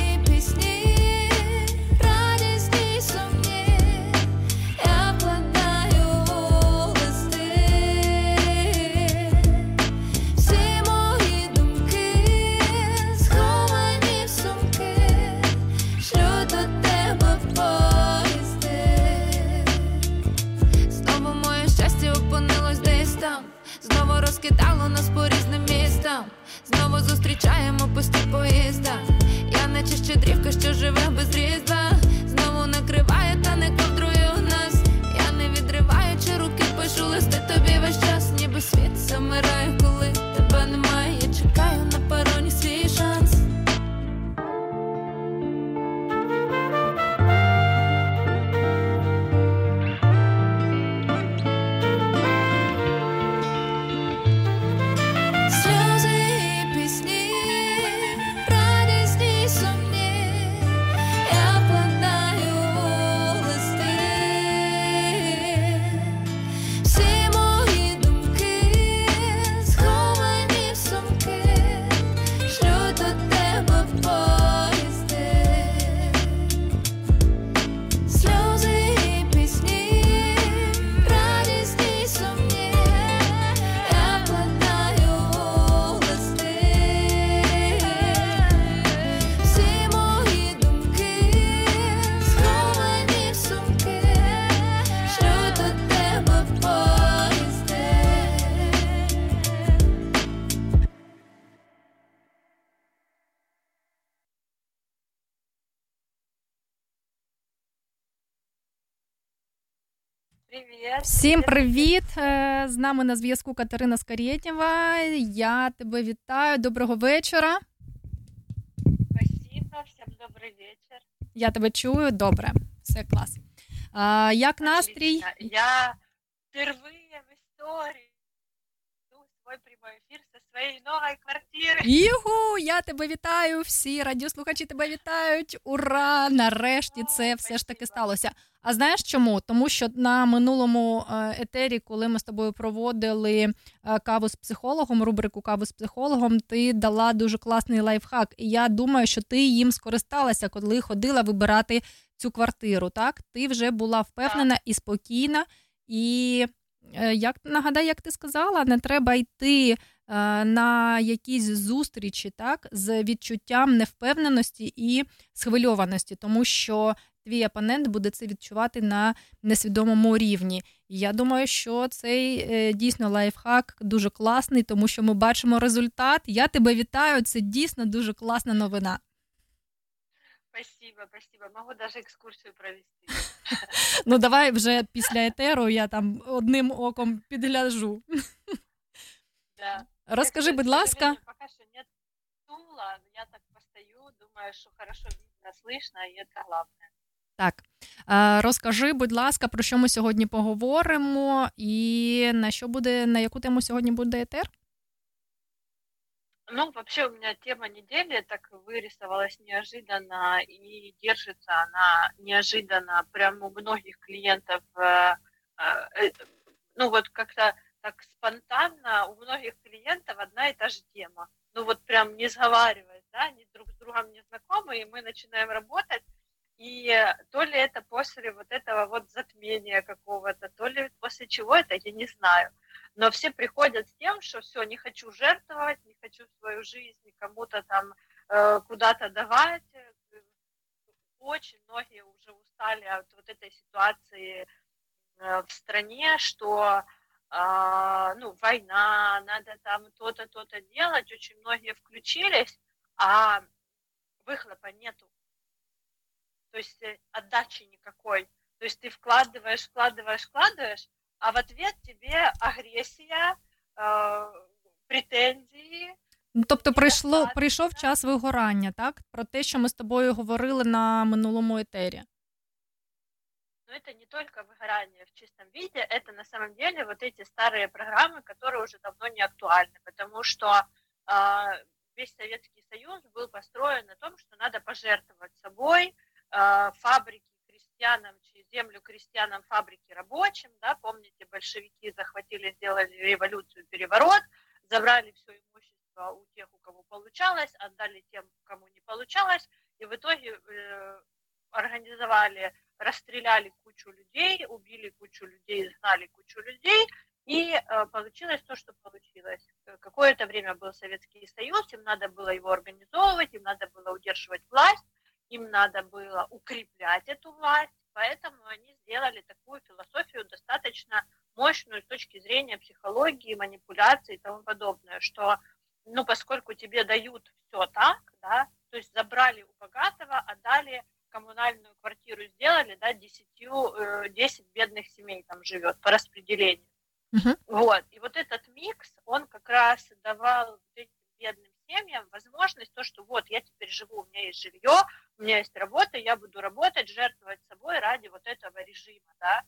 S7: Знову зустрічаємо пусті поїзда. Я наче щедрівка, що живе без різдва. Знову накриває та не ковдрує у нас. Я не відриваючи руки, пишу листи тобі весь час, ніби світ замирає, коли
S9: Привет.
S1: Всім привіт! З нами на зв'язку Катерина Скарєтєва. Я тебе вітаю. Доброго вечора.
S9: Спасибо. всім добрий вечір.
S1: Я тебе чую. Добре, все клас. А, як настрій?
S9: Я впервые в історії свій свой прямой своей новой квартиры.
S1: Ігу, я тебе вітаю. Всі радіослухачі тебе вітають. Ура! Нарешті це все ж таки сталося. А знаєш чому? Тому що на минулому е, етері, коли ми з тобою проводили е, каву з психологом, рубрику каву з психологом, ти дала дуже класний лайфхак. І я думаю, що ти їм скористалася, коли ходила вибирати цю квартиру. Так, ти вже була впевнена і спокійна. І як нагадай, як ти сказала, не треба йти е, на якісь зустрічі, так, з відчуттям невпевненості і схвильованості, тому що твій опонент буде це відчувати на несвідомому рівні. Я думаю, що цей е, дійсно лайфхак дуже класний, тому що ми бачимо результат. Я тебе вітаю. Це дійсно дуже класна новина.
S9: Спасибо, спасибо. Могу даже экскурсию провести.
S1: Ну давай вже після етеру я там одним оком підгляжу.
S9: Да.
S1: Розкажи,
S9: К
S1: будь ласка.
S9: сожалению, Пока что нет стула. Я так постою, думаю, что хорошо видно, слышно, и это главное.
S1: Так, Е, розкажи, будь ласка, про що ми сьогодні поговоримо, і на що буде, на яку тему сьогодні буде етер?
S9: Ну, вообще у меня тема недели так вырисовалась неожиданно и держится она неожиданно прям у многих клиентов. э, э, Ну, вот как-то так спонтанно у многих клиентов одна и та же тема. Ну, вот прям не сговариваясь, да, они друг с другом не знакомы, и мы начинаем работать, и то ли это после вот этого вот затмения какого-то, то ли после чего это, я не знаю. Но все приходят с тем, что все, не хочу жертвовать, не хочу свою жизнь кому-то там э, куда-то давать. Э, Очень многие уже устали от вот этой ситуации э, в стране, что а, ну, война, надо там то-то, то-то делать. Очень многие включились, а выхлопа нету. То есть э, отдачи никакой. То есть ты вкладываешь, вкладываешь, вкладываешь, а в ответ тебе агрессия, э, претензії.
S1: Ну, тобто прийшло, прийшов час вигорання, так? Про те, що ми з тобою говорили на минулому етері.
S9: Но это не только выгорание в чистом виде, это на самом деле вот эти старые программы, которые уже давно не актуальны, потому что а, весь Советский Союз был построен на том, что надо пожертвовать собой, а, фабрики крестьянам, чи- землю крестьянам, фабрики рабочим, да, помните, большевики захватили, сделали революцию, переворот, забрали все имущество у тех, у кого получалось, отдали тем, кому не получалось, и в итоге э, организовали, расстреляли кучу людей, убили кучу людей, изгнали кучу людей, и э, получилось то, что получилось. Э, Какое-то время был Советский Союз, им надо было его организовывать, им надо было удерживать власть, им надо было укреплять эту власть, поэтому они сделали такую философию достаточно мощную с точки зрения психологии, манипуляции и тому подобное, что, ну, поскольку тебе дают все так, да, то есть забрали у богатого, отдали коммунальную квартиру сделали, да, 10, э, 10 бедных семей там живет по распределению.
S1: Мгм.
S9: Вот. И вот этот микс, он как раз давал бедным семьям возможность, то, что вот я теперь живу, у меня есть жилье, у меня есть работа, я буду работать, жертвовать собой ради вот этого режима, да.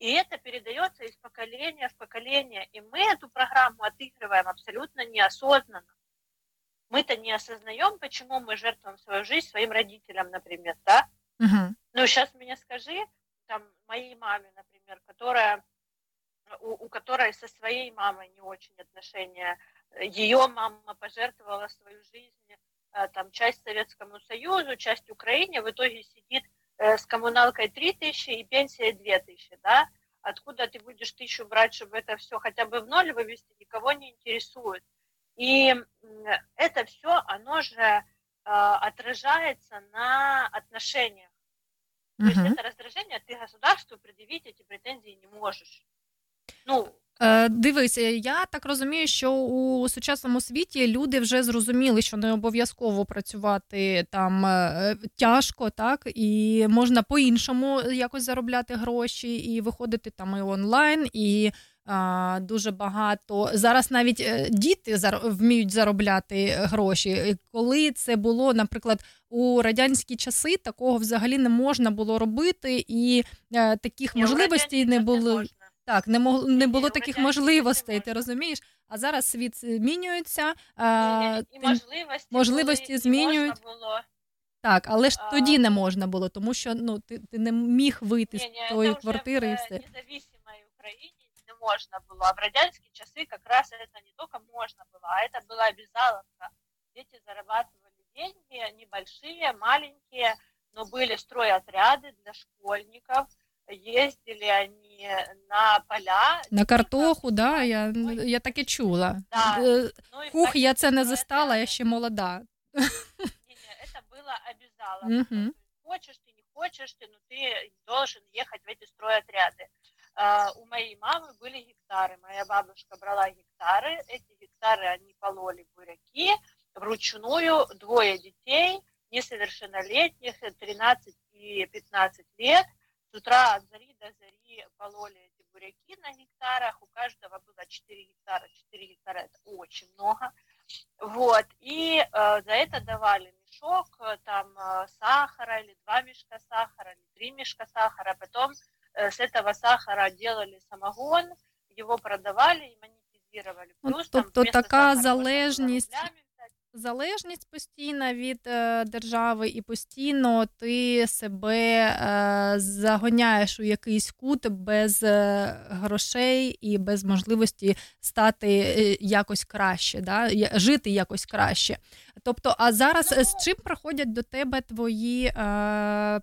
S9: И это передается из поколения в поколение. И мы эту программу отыгрываем абсолютно неосознанно. Мы-то не осознаем, почему мы жертвуем свою жизнь своим родителям, например, да?
S1: Угу.
S9: Ну, сейчас мне скажи, там, моей маме, например, которая, у, у которой со своей мамой не очень отношения, ее мама пожертвовала свою жизнь, э, там, часть Советскому Союзу, часть Украине, в итоге сидит э, с коммуналкой 3 тысячи и пенсия 2 тысячи, да? Откуда ты будешь тысячу брать, чтобы это все хотя бы в ноль вывести, никого не интересует. И это все, оно же э, отражается на отношениях. То есть
S1: Мгм.
S9: это раздражение ты государству предъявить эти претензии не можешь. Ну,
S1: дивись, е, я так розумію, що у сучасному світі люди вже зрозуміли, що не обов'язково працювати там е, тяжко, так і можна по-іншому якось заробляти гроші і виходити там і онлайн, і а, дуже багато зараз навіть е, діти зар- вміють заробляти гроші. Коли це було, наприклад, у радянські часи, такого взагалі не можна було робити, і е, таких можливостей не було.
S9: можно.
S1: Так, не мог не було
S9: у
S1: таких
S9: радянських
S1: можливостей,
S9: часів
S1: ти
S9: можна.
S1: розумієш? А зараз світ змінюється.
S9: І,
S1: А,
S9: і
S1: тим-
S9: можливості,
S1: можливості
S9: були, і
S1: змінюють.
S9: можна було.
S1: так, але ж
S9: А.
S1: тоді не можна було, тому що ну ти, ти не міг вийти
S9: Ні, ні,
S1: з тої
S9: це вже
S1: квартири і
S9: в
S1: все.
S9: независимой Україні не можна було. А в радянські часи как раз это не только можно было, а это была обязаловка. Дети зарабатывали деньги, небольшие, маленькие, но были стройотряды для школьников. Ездили они на поля.
S1: На картоху, да, я, я таке чула.
S9: Да.
S1: Е,
S9: Ну, в
S1: я це не застала, я ще молода.
S9: Не-не, это было. То есть Хочешь ты, не хочешь ты, но ты должен ехать в эти стройотряды. А, у моей мамы были гектары. Моя бабушка брала гектары. Эти гектары они пололи буряки вручную. Двое детей, несовершеннолетних, 13 и 15 лет. С утра от зари до зари пололи эти буряки на гектарах. У каждого было 4 гектара. 4 гектара это очень много. Вот, и э, за это давали мешок э, там э, сахара или два мешка сахара, или три мешка сахара. Потом э, с этого сахара делали самогон, его продавали и активировали.
S1: Ну,
S9: Плюс там
S1: тобто така
S9: сахара
S1: залежність. Залежність постійна від е, держави, і постійно ти себе е, загоняєш у якийсь кут без е, грошей і без можливості стати якось краще, да? жити якось краще. Тобто, а зараз е, з чим приходять до тебе твої е,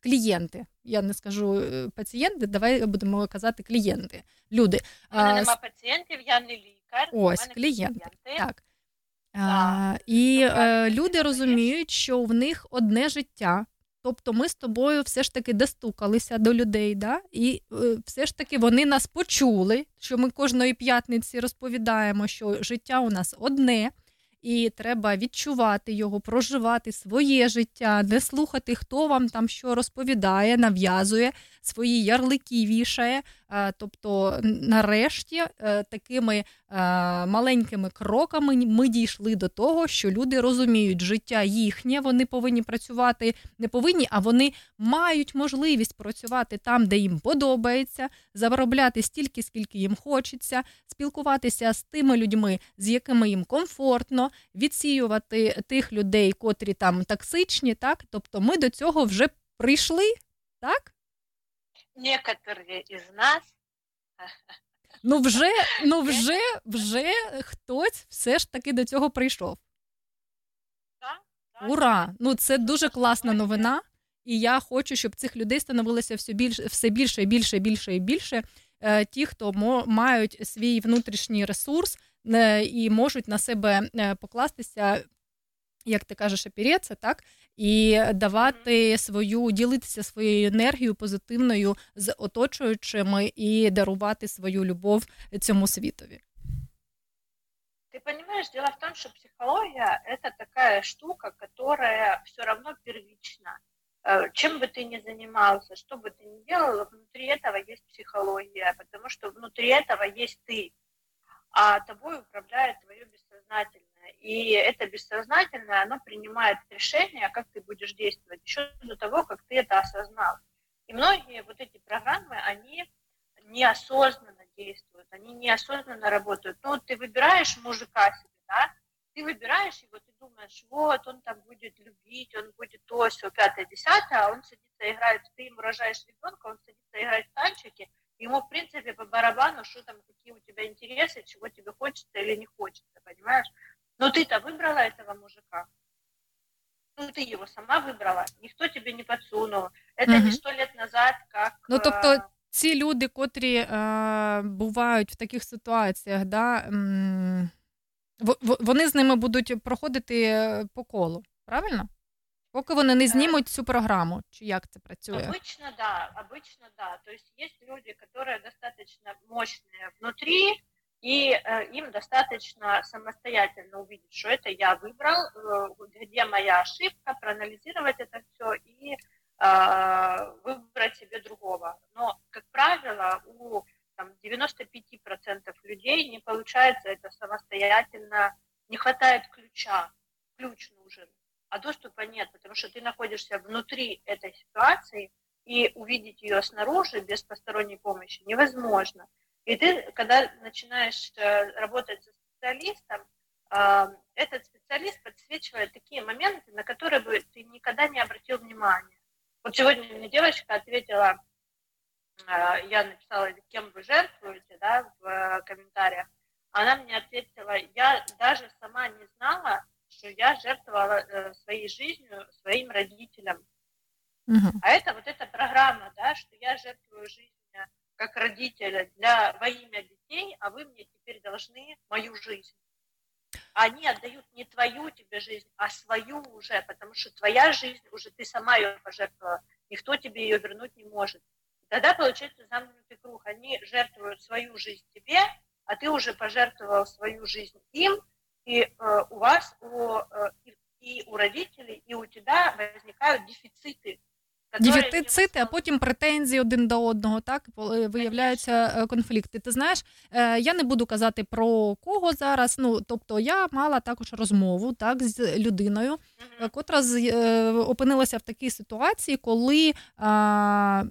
S1: клієнти? Я не скажу пацієнти, давай будемо казати клієнти. Люди.
S9: У мене нема пацієнтів, я не лікар.
S1: Ось клієнти.
S9: клієнти.
S1: Так. А, і
S9: Ну,
S1: е, люди розуміють, що в них одне життя. Тобто ми з тобою все ж таки достукалися до людей, да? і е, все ж таки вони нас почули, що ми кожної п'ятниці розповідаємо, що життя у нас одне, і треба відчувати його, проживати своє життя, не слухати, хто вам там що розповідає, нав'язує, свої ярлики вішає. Е, Тобто, нарешті, е, такими е, маленькими кроками ми дійшли до того, що люди розуміють, життя їхнє, вони повинні працювати, не повинні, а вони мають можливість працювати там, де їм подобається, заробляти стільки, скільки їм хочеться, спілкуватися з тими людьми, з якими їм комфортно, відсіювати тих людей, котрі там токсичні. Так, тобто, ми до цього вже прийшли, так?
S9: Некоторые из нас
S1: Ну вже, ну вже, вже хтось все ж таки до цього прийшов. Ура! Ну це дуже класна новина. І я хочу, щоб цих людей становилося все більше, все більше більше, більше і більше. Е, Ті, хто мають свій внутрішній ресурс і можуть на себе е, покластися, як ти кажеш, опереться, так, і давати свою, ділитися своєю енергією позитивною з оточуючими і дарувати свою любов цьому світові.
S9: Ты понимаешь, дело в том, что психология – это такая штука, которая все равно первична. Э, Чем бы ты ни занимался, что бы ты ни делал, внутри этого есть психология, потому что внутри этого есть ты, А тобой управляет твое бессознательное. И это бессознательное, оно принимает решение, как ты будешь действовать, еще до того, как ты это осознал. И многие вот эти программы, они неосознанно действуют, они неосознанно работают. Ну, вот ты выбираешь мужика себе, да, ты выбираешь его, ты думаешь, вот, он там будет любить, он будет то, все, пятое, десятое, а он садится играет, ты ему рожаешь ребенка, он садится играть в танчики, ему, в принципе, по барабану, что там, какие у тебя интересы, чего тебе хочется или не хочется, понимаешь? Но ты-то выбрала этого мужика. Ну, ты его сама выбрала, никто тебе не подсунул. Это
S1: Мгм.
S9: не сто лет назад, как...
S1: Ну, тобто,
S9: э,
S1: ці люди, котрі е, бувають в таких ситуаціях, да, м, в- в- вони з ними будуть проходити е, по колу, правильно? Поки вони не знімуть цю програму, чи як це працює?
S9: Обычно да, обычно да. То есть есть люди, которые достаточно мощные внутри, и э, им достаточно самостоятельно увидеть, что это я выбрал, э, где моя ошибка, проанализировать это все и э, выбрать себе другого. Но, как правило, у там, 95% людей не получается это самостоятельно, не хватает ключа, ключ нужен, а доступа нет, потому что ты находишься внутри этой ситуации, и увидеть ее снаружи без посторонней помощи невозможно. И ты, когда начинаешь э, работать со специалистом, э, этот специалист подсвечивает такие моменты, на которые бы ты никогда не обратил внимания. Вот сегодня мне девочка ответила, э, я написала, кем вы жертвуете, да, в комментариях. Она мне ответила, я даже сама не знала, что я жертвовала э, своей жизнью своим родителям.
S1: Мгм.
S9: А это вот эта программа, да, что я жертвую жизнью как родителя для во имя детей, а вы мне теперь должны мою жизнь. Они отдают не твою тебе жизнь, а свою уже, потому что твоя жизнь уже ты сама ее пожертвовала, никто тебе ее вернуть не может. Тогда получается замкнутый круг. Они жертвуют свою жизнь тебе, а ты уже пожертвовал свою жизнь им, и э, у вас, у, э, и, и у родителей, и у тебя возникают дефициты. которые
S1: Дефіцити, а потім претензії один до одного, так е, виявляються е, конфлікти. Ти знаєш, е, я не буду казати про кого зараз. Ну тобто, я мала також розмову так з людиною, е, котра з- е, опинилася в такій ситуації, коли а,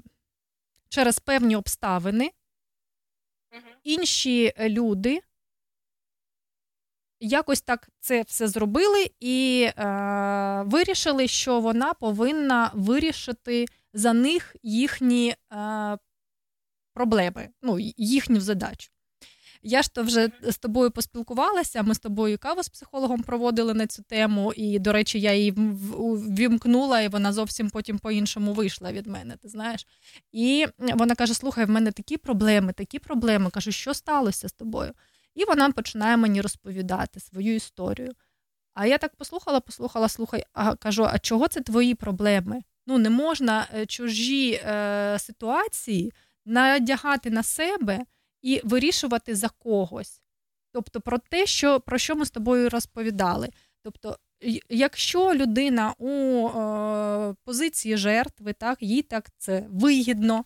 S1: через певні обставини інші люди якось так це все зробили і е, вирішили, що вона повинна вирішити за них їхні е, проблеми, ну, їхню задачу. Я ж то вже з тобою поспілкувалася. Ми з тобою каву з психологом проводили на цю тему, і, до речі, я її вімкнула, і вона зовсім потім по-іншому вийшла від мене. Ти знаєш? І вона каже: Слухай, в мене такі проблеми, такі проблеми. Кажу, що сталося з тобою? І вона починає мені розповідати свою історію. А я так послухала, послухала, слухай, а кажу: а чого це твої проблеми? Ну, не можна е, чужі е, ситуації надягати на себе і вирішувати за когось. Тобто про те, що, про що ми з тобою розповідали. Тобто, якщо людина у е, позиції жертви, так, їй так це вигідно,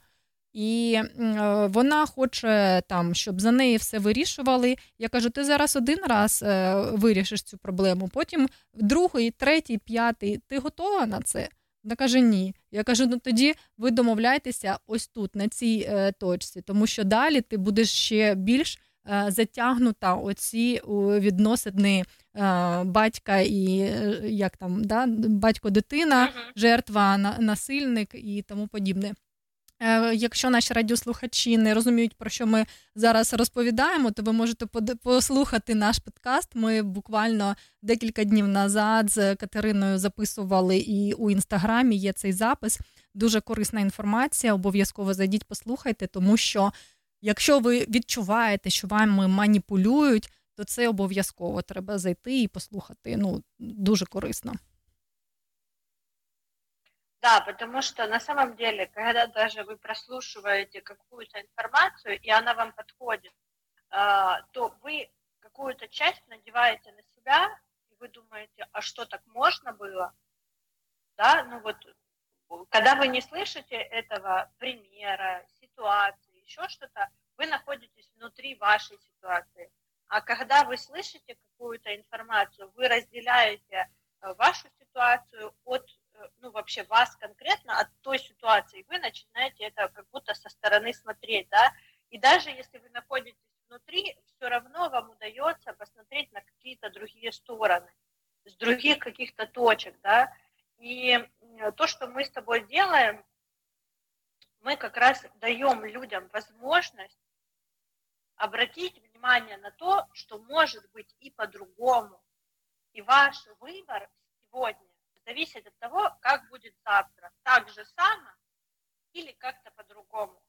S1: і е, вона хоче, там, щоб за неї все вирішували. Я кажу, ти зараз один раз е, вирішиш цю проблему, потім другий, третій, п'ятий, ти готова на це? Вона каже, ні. Я кажу, ну тоді ви домовляєтеся ось тут, на цій е, точці, тому що далі ти будеш ще більш затягнута оці відносини батька і як там, да, батько-дитина, жертва, насильник і тому подібне. Е, якщо наші радіослухачі не розуміють, про що ми зараз розповідаємо, то ви можете послухати наш подкаст. Ми буквально декілька днів назад з Катериною записували і у інстаграмі є цей запис. Дуже корисна інформація. Обов'язково зайдіть, послухайте, тому що якщо ви відчуваєте, що вами маніпулюють, то це обов'язково треба зайти і послухати. Ну дуже корисно.
S9: Да, потому что на самом деле, когда даже вы прослушиваете какую-то информацию, и она вам подходит, а, то вы какую-то часть надеваете на себя, и вы думаете, а что так можно было? Да, ну вот, когда вы не слышите этого примера, ситуации, еще что-то, вы находитесь внутри вашей ситуации. А когда вы слышите какую-то информацию, вы разделяете э, вашу ситуацию от ну, вообще вас конкретно от той ситуации, вы начинаете это как будто со стороны смотреть, да, и даже если вы находитесь внутри, все равно вам удается посмотреть на какие-то другие стороны, с других каких-то точек, да, и то, что мы с тобой делаем, мы как раз даем людям возможность обратить внимание на то, что может быть и по-другому. И ваш выбор сегодня зависит от того, как будет завтра. Так же само или как-то по-другому.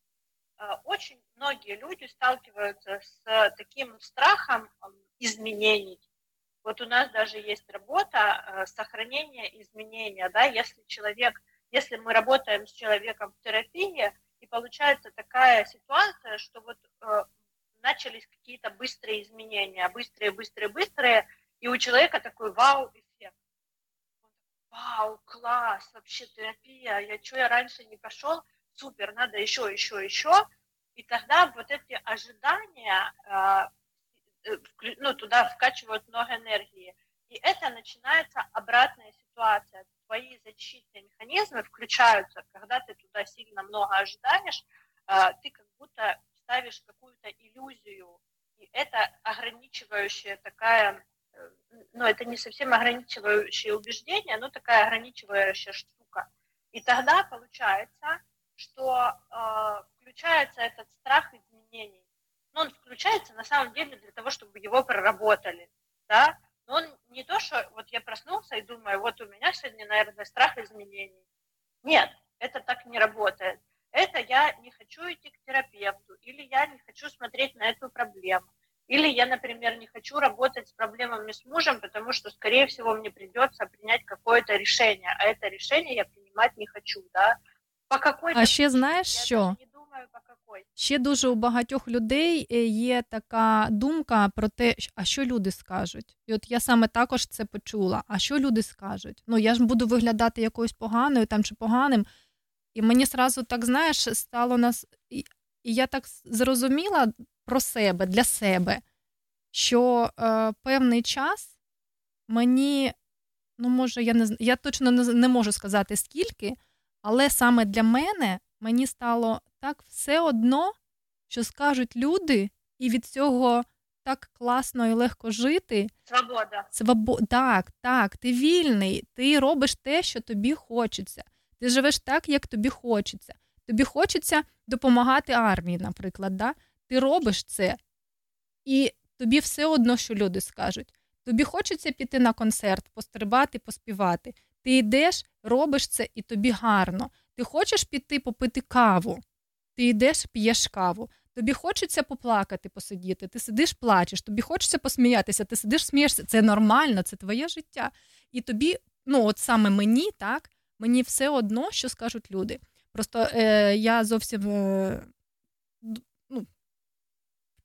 S9: Э, очень многие люди сталкиваются с таким страхом изменений. Вот у нас даже есть работа э, сохранения изменения, да, если человек, если мы работаем с человеком в терапии, и получается такая ситуация, что вот э, начались какие-то быстрые изменения, быстрые, быстрые, быстрые, и у человека такой вау вау, класс, вообще терапия, я что, я раньше не пошел, супер, надо еще, еще, еще. И тогда вот эти ожидания, а, э, ну, туда вкачивают много энергии. И это начинается обратная ситуация. Твои защитные механизмы включаются, когда ты туда сильно много ожидаешь, а, ты как будто ставишь какую-то иллюзию. И это ограничивающая такая ну, это не совсем ограничивающее убеждение, но такая ограничивающая штука. И тогда получается, что э, включается этот страх изменений. Но он включается на самом деле для того, чтобы его проработали, да. Но он не то, что вот я проснулся и думаю, вот у меня сегодня, наверное, страх изменений. Нет, это так не работает. Это я не хочу идти к терапевту, или я не хочу смотреть на эту проблему или я, например, не хочу работать с проблемами с мужем, потому что, скорее всего, мне придется принять какое-то решение, а это решение я принимать не хочу. Да?
S1: По какой а ще знаєш що? Ще дуже у багатьох людей е, є така думка про те, а що люди скажуть. І от я саме також це почула. А що люди скажуть? Ну я ж буду виглядати якоюсь поганою там чи поганим. І мені сразу так знаєш, стало нас. І я так зрозуміла, про себе, для себе, що е, певний час мені, ну, може, я не я точно не, не можу сказати скільки, але саме для мене мені стало так все одно, що скажуть люди, і від цього так класно і легко жити.
S9: Свобода.
S1: Свобо... Так, так, ти вільний, ти робиш те, що тобі хочеться. Ти живеш так, як тобі хочеться. Тобі хочеться допомагати армії, наприклад. Да? Ти робиш це, і тобі все одно, що люди скажуть. Тобі хочеться піти на концерт, пострибати, поспівати. Ти йдеш, робиш це, і тобі гарно. Ти хочеш піти попити каву, ти йдеш, п'єш каву. Тобі хочеться поплакати, посидіти, ти сидиш, плачеш, тобі хочеться посміятися, ти сидиш, смієшся. Це нормально, це твоє життя. І тобі, ну от саме мені, так, мені все одно, що скажуть люди. Просто е, я зовсім е,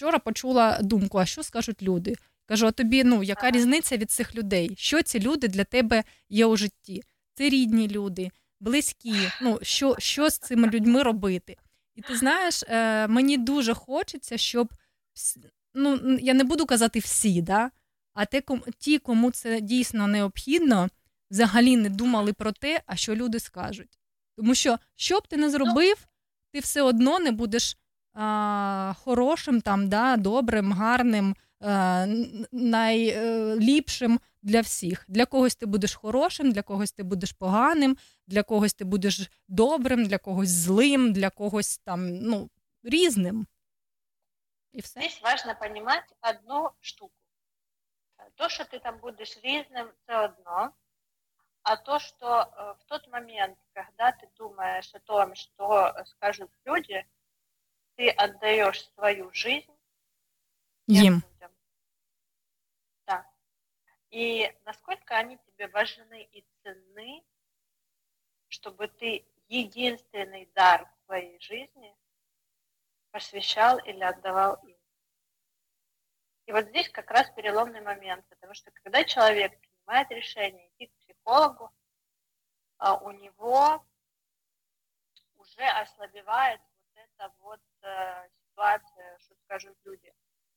S1: вчора почула думку, а що скажуть люди? Кажу, а тобі ну, яка різниця від цих людей? Що ці люди для тебе є у житті? Це рідні люди, близькі. Ну, Що що з цими людьми робити? І ти знаєш, е, мені дуже хочеться, щоб ну, я не буду казати всі, да? а те, ті, кому це дійсно необхідно, взагалі не думали про те, а що люди скажуть. Тому що, що б ти не зробив, ти все одно не будеш а, хорошим, там, да, добрим, гарним, а, найліпшим для всіх. Для когось ти будеш хорошим, для когось ти будеш поганим, для когось ти будеш добрим, для когось злим, для когось там, ну, різним.
S9: І все. Здесь важно понимать одну штуку. То, що ти там будеш різним, це одно. А то, что э, в тот момент, когда ты думаешь о том, что скажут люди, ты отдаешь свою жизнь
S1: им
S9: людям. Да. И насколько они тебе важны и ценны, чтобы ты единственный дар в твоей жизни посвящал или отдавал им. И вот здесь как раз переломный момент, потому что когда человек принимает решение идти к психологу, а у него уже ослабевает вот эта вот ситуация, что скажут люди.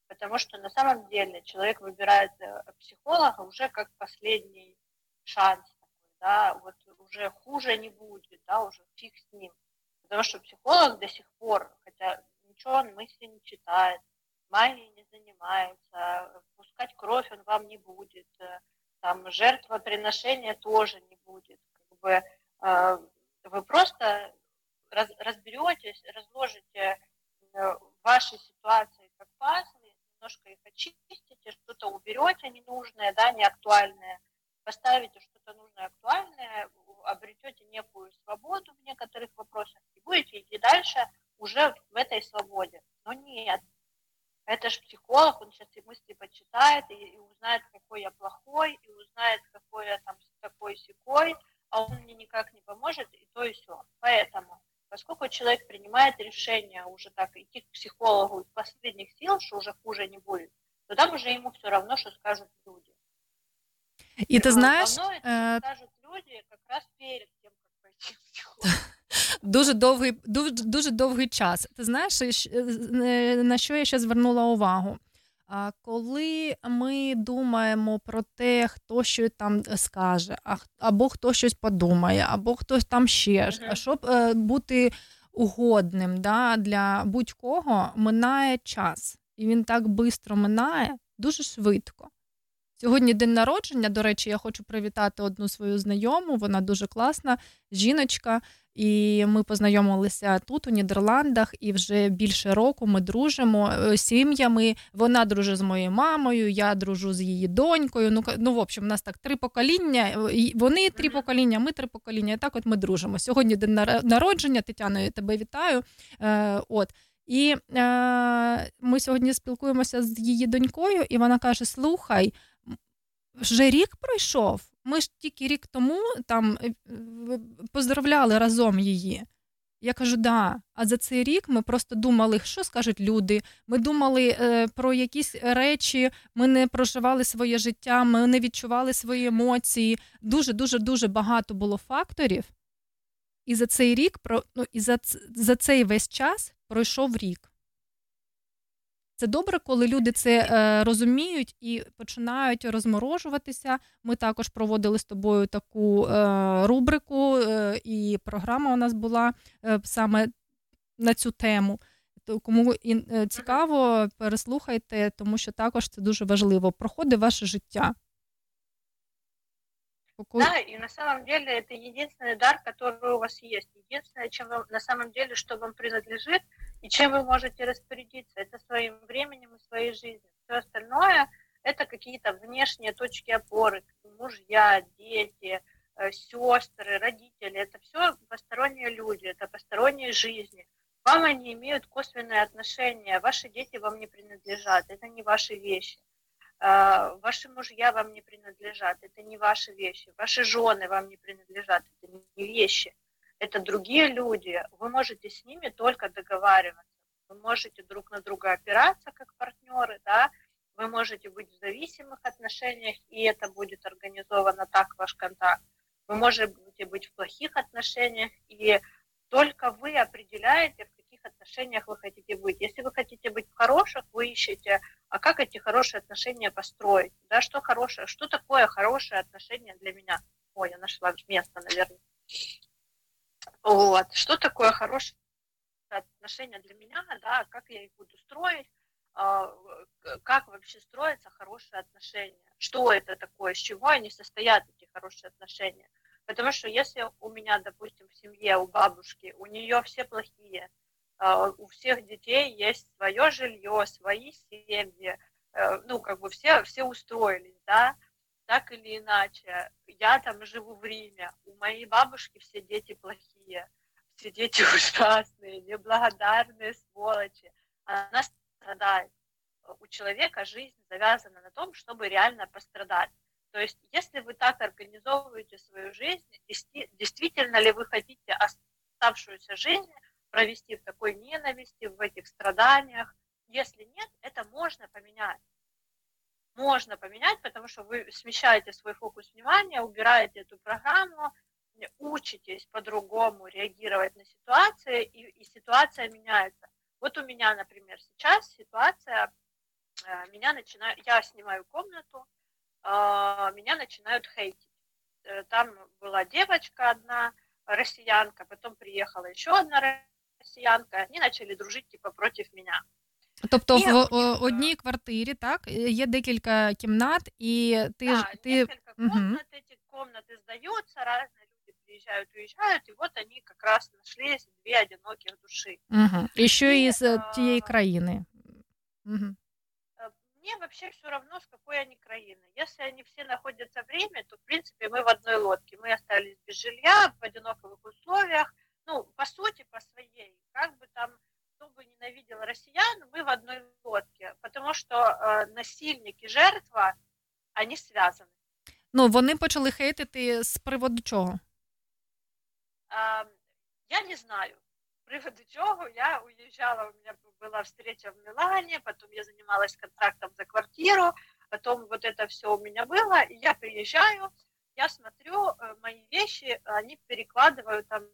S9: Потому что на самом деле человек выбирает э, психолога уже как последний шанс да, вот уже хуже не будет, да, уже фиг с ним. Потому что психолог до сих пор, хотя ничего он мысли не читает, магией не занимается, пускать кровь он вам не будет, э, там жертвоприношения тоже не будет. Как бы, э, вы просто раз, разберетесь, разложите э, ваши ситуации как пазлы, немножко их очистите, что-то уберете ненужное, да, неактуальное, поставите что-то нужное, актуальное, обретете некую свободу в некоторых вопросах и будете идти дальше уже в этой свободе. Но нет, это же психолог, он сейчас и мысли почитает, и, и узнает, какой я плохой, и узнает, какой я там такой секой, а он мне никак не поможет, и то и все. Поэтому, поскольку человек принимает решение уже так идти к психологу из последних сил, что уже хуже не будет, то там уже ему все равно, что скажут люди.
S1: И ты знаешь...
S9: Э... Скажут люди как раз перед тем, как пойти к психологу.
S1: Дуже довгий, дуже, дуже довгий час. Ти знаєш, на що я ще звернула увагу? А коли ми думаємо про те, хто що там скаже, або хто щось подумає, або хтось там ще, а щоб е, бути угодним да, для будь-кого, минає час. І він так швидко минає, дуже швидко. Сьогодні день народження. До речі, я хочу привітати одну свою знайому. Вона дуже класна жіночка. І ми познайомилися тут, у Нідерландах, і вже більше року ми дружимо е, сім'ями. Вона дружить з моєю мамою, я дружу з її донькою. Ну, ну в общем, у нас так три покоління. Вони три покоління, ми три покоління. І так от ми дружимо. Сьогодні день народження, Тетяно, я тебе вітаю. Е, от. І е, ми сьогодні спілкуємося з її донькою, і вона каже: Слухай, вже рік пройшов. Ми ж тільки рік тому там е, поздравляли разом її. Я кажу, да. А за цей рік ми просто думали, що скажуть люди. Ми думали е, про якісь речі, ми не проживали своє життя, ми не відчували свої емоції. Дуже дуже дуже багато було факторів. І за цей рік ну, і за, за цей весь час пройшов рік. Це добре, коли люди це е, розуміють і починають розморожуватися. Ми також проводили з тобою таку е, рубрику, е, і програма у нас була е, саме на цю тему. От кому ін- е, цікаво, переслухайте, тому що також це дуже важливо. Проходить ваше життя. Поку-
S9: Да, и на самом деле это единственный дар, который у вас есть. Единственное, чем вам, на самом деле, что вам принадлежит и чем вы можете распорядиться, это своим временем и своей жизнью. Все остальное это какие-то внешние точки опоры, мужья, дети, э, сестры, родители. Это все посторонние люди, это посторонние жизни. Вам они имеют косвенное отношение. Ваши дети вам не принадлежат, это не ваши вещи. А, Ваши мужья вам не принадлежат, это не ваши вещи. Ваши жены вам не принадлежат, это не вещи. Это другие люди. Вы можете с ними только договариваться. Вы можете друг на друга опираться как партнеры, да, вы можете быть в зависимых отношениях, и это будет организовано так, ваш контакт. Вы можете быть в плохих отношениях, и только вы определяете, в каких отношениях вы хотите быть. Если вы хотите быть в хороших, вы ищете, а как эти хорошие отношения построить? Да, что хорошее, что такое хорошее отношение для меня? Ой, я нашла место, наверное. Вот. Что такое хорошее отношение для меня, да, как я их буду строить, а, как вообще строятся хорошие отношения, что это такое, из чего они состоят, эти хорошие отношения. Потому что если у меня, допустим, в семье, у бабушки, у нее все плохие, а, у всех детей есть свое жилье, свои семьи, э, ну, как бы все, все устроились, да, так или иначе. Я там живу в Риме, у моей бабушки все дети плохие, все дети ужасные, неблагодарные сволочи. Она страдает. У человека жизнь завязана на том, чтобы реально пострадать. То есть, если вы так организовываете свою жизнь, действительно ли вы хотите оставшуюся жизнь провести в такой ненависти, в этих страданиях? Если нет, это можно поменять. Можно поменять, потому что вы смещаете свой фокус внимания, убираете эту программу, учитесь по-другому реагировать на ситуации, и, и ситуация меняется. Вот у меня, например, сейчас ситуация, э, меня начинают, я снимаю комнату, а, меня начинают хейтить. Э, Там была девочка одна, россиянка, потом приехала еще одна россиянка, они начали дружить типа против меня.
S1: Тобто
S9: І
S1: в
S9: у
S1: о,
S9: них,
S1: одній квартирі, так, є декілька кімнат, і ти ж
S9: да,
S1: ти.
S9: несколько
S1: Мгм.
S9: комнат, эти комнаты сдаются, разные люди приезжают, уезжают, и вот они как раз нашлись, две одиноких души.
S1: Угу. І що
S9: І,
S1: із е,
S9: а,
S1: тієї країни. Угу.
S9: Э, Мне вообще все равно, с какой они краины. Если они все находятся в Риме, то, в принципе, мы в одной лодке. Мы остались без жилья, в одинаковых условиях. Ну, по сути, по своей. Как бы там, кто бы ненавидел россиян, мы в одной лодке. Потому что э, насильник и жертва, они связаны.
S1: Ну, вони почали хейтити з приводу чого?
S9: Я не знаю. Приводу чего я уезжала, у меня была встреча в Милане, потом я занималась контрактом за квартиру, потом вот это все у меня было, и я приезжаю, я смотрю, э, мои вещи, они перекладывают там,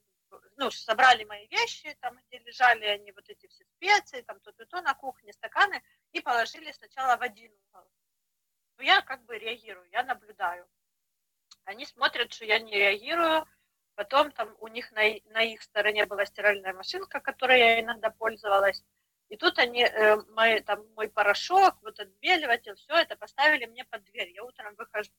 S9: ну, собрали мои вещи, там, где лежали они, вот эти все специи, там, то-то-то на кухне, стаканы, и положили сначала в один угол. Ну, я как бы реагирую, я наблюдаю. Они смотрят, что я не реагирую, Потом там у них на, на их стороне была стиральная машинка, которой я иногда пользовалась. И тут они э, мой, там, мой порошок, вот отбеливатель, все это поставили мне под дверь. Я утром выхожу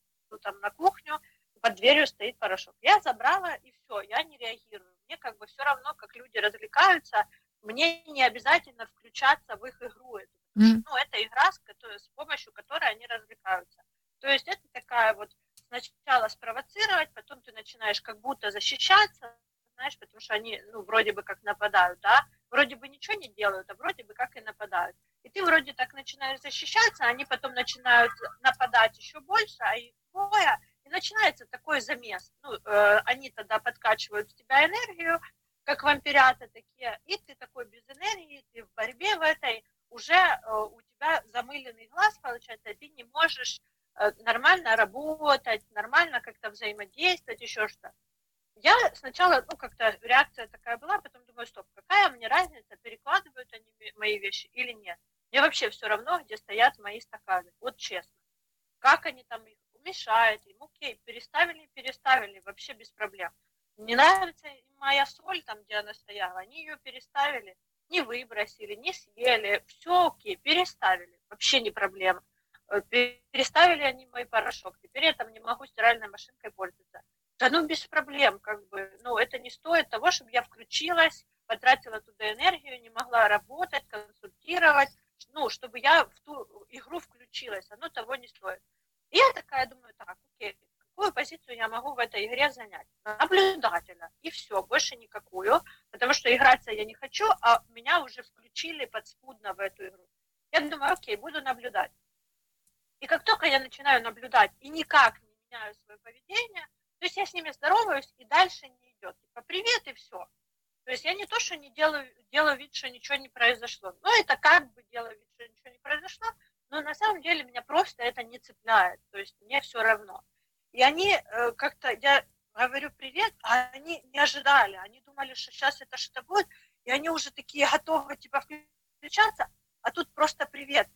S9: там на кухню, под дверью стоит порошок. Я забрала и все, я не реагирую. Мне как бы все равно, как люди развлекаются, мне не обязательно включаться в их игру.
S1: Мгм.
S9: Ну, это игра, с, которой- с помощью которой они развлекаются. То есть это такая вот сначала спровоцировать, потом ты начинаешь как будто защищаться, знаешь, потому что они, ну, вроде бы как нападают, да, вроде бы ничего не делают, а вроде бы как и нападают. И ты вроде так начинаешь защищаться, они потом начинают нападать еще больше, а их двое, и начинается такой замес. Ну, э, они тогда подкачивают в тебя энергию, как вампирята такие, и ты такой без энергии, ты в борьбе в этой, уже э, у тебя замыленный глаз, получается, и ты не можешь нормально работать, нормально как-то взаимодействовать, еще что. Я сначала, ну, как-то реакция такая была, потом думаю, стоп, какая мне разница, перекладывают они мои вещи или нет. Мне вообще все равно, где стоят мои стаканы, вот честно. Как они там их мешают им, окей, переставили, переставили, вообще без проблем. Не нравится им моя соль, там, где она стояла, они ее переставили. не выбросили, не съели, все окей, переставили, вообще не проблема. Э, Переставили они мой порошок, теперь я там не могу стиральной машинкой пользоваться. Да ну без проблем, как бы, ну это не стоит того, чтобы я включилась, потратила туда энергию, не могла работать, консультировать, ну, чтобы я в ту игру включилась, оно того не стоит. И я такая думаю, так, окей, какую позицию я могу в этой игре занять? Наблюдателя. И все, больше никакую, потому что играться я не хочу, а меня уже включили подспудно в эту игру. Я думаю, окей, буду наблюдать. И как только я начинаю наблюдать и никак не меняю свое поведение, то есть я с ними здороваюсь, и дальше не идет. Типа, привет, и все. То есть я не то, что не делаю, делаю вид, что ничего не произошло. Ну, это как бы делаю вид, что ничего не произошло, но на самом деле меня просто это не цепляет. То есть мне все равно. И они э, как-то, я говорю привет, а они не ожидали. Они думали, что сейчас это что-то будет, и они уже такие готовы, типа, включаться, а тут просто привет.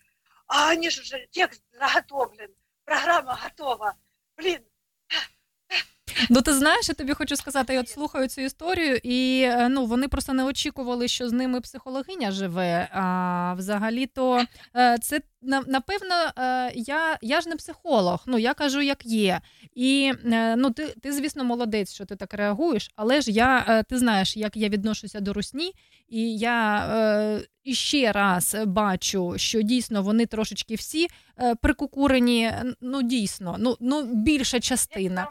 S9: А они же текст заготовлен, программа готова. Блин,
S1: Ну, ти знаєш, я тобі хочу сказати, я от слухаю цю історію, і е, ну вони просто не очікували, що з ними психологиня живе. А взагалі-то е, це напевно, е, я, я ж не психолог, ну я кажу, як є. І ну, ти, ти, звісно, молодець, що ти так реагуєш, але ж я, ти знаєш, як я відношуся до русні, і я іще раз бачу, що дійсно вони трошечки всі прикукурені. Ну, дійсно, ну, ну більша частина.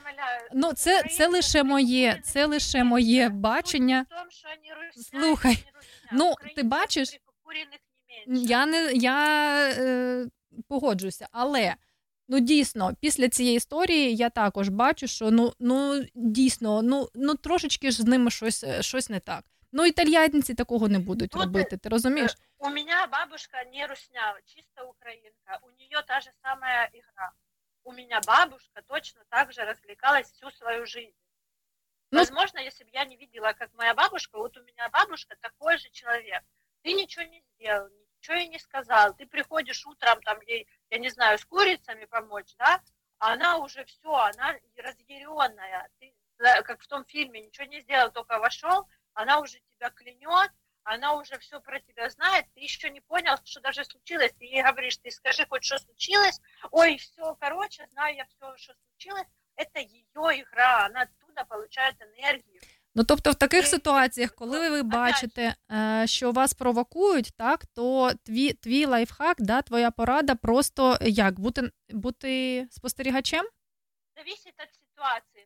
S9: я
S1: Ну, це, це лише моє, це лише моє бачення. Слухай, ну, ти бачиш, я не я е, погоджуюся, але ну дійсно, після цієї історії я також бачу, що ну, ну дійсно, ну, ну трошечки ж з ними щось, е, щось не так. Ну, італьянці такого не будуть
S9: Ну,
S1: робити, ти розумієш?
S9: У меня бабушка не русня, чисто украинка. У нее та же самая игра. У меня бабушка точно так же развлекалась всю свою жизнь.
S1: Ну-
S9: Возможно, если бы я не видела, как моя бабушка, вот у меня бабушка такой же человек. Ты ничего не сделал, ничего ей не сказал. Ты приходишь утром, там ей, я не знаю, с курицами помочь, да? А она уже все, она разъяренная. Ты, да, как в том фильме, ничего не сделал, только вошел, она уже тебя клянет, она уже все про тебя знает, ты еще не понял, что даже случилось, ты ей говоришь, ты скажи хоть, что случилось, ой, все, короче, знаю я все, что случилось, это ее игра, она оттуда получает энергию.
S1: Ну, тобто, в таких
S9: Ти-
S1: ситуаціях, коли ви
S9: Опять
S1: бачите, е, що вас провокують, так, то твій, твій лайфхак, да, твоя порада просто як бути, бути спостерігачем?
S9: Зависит от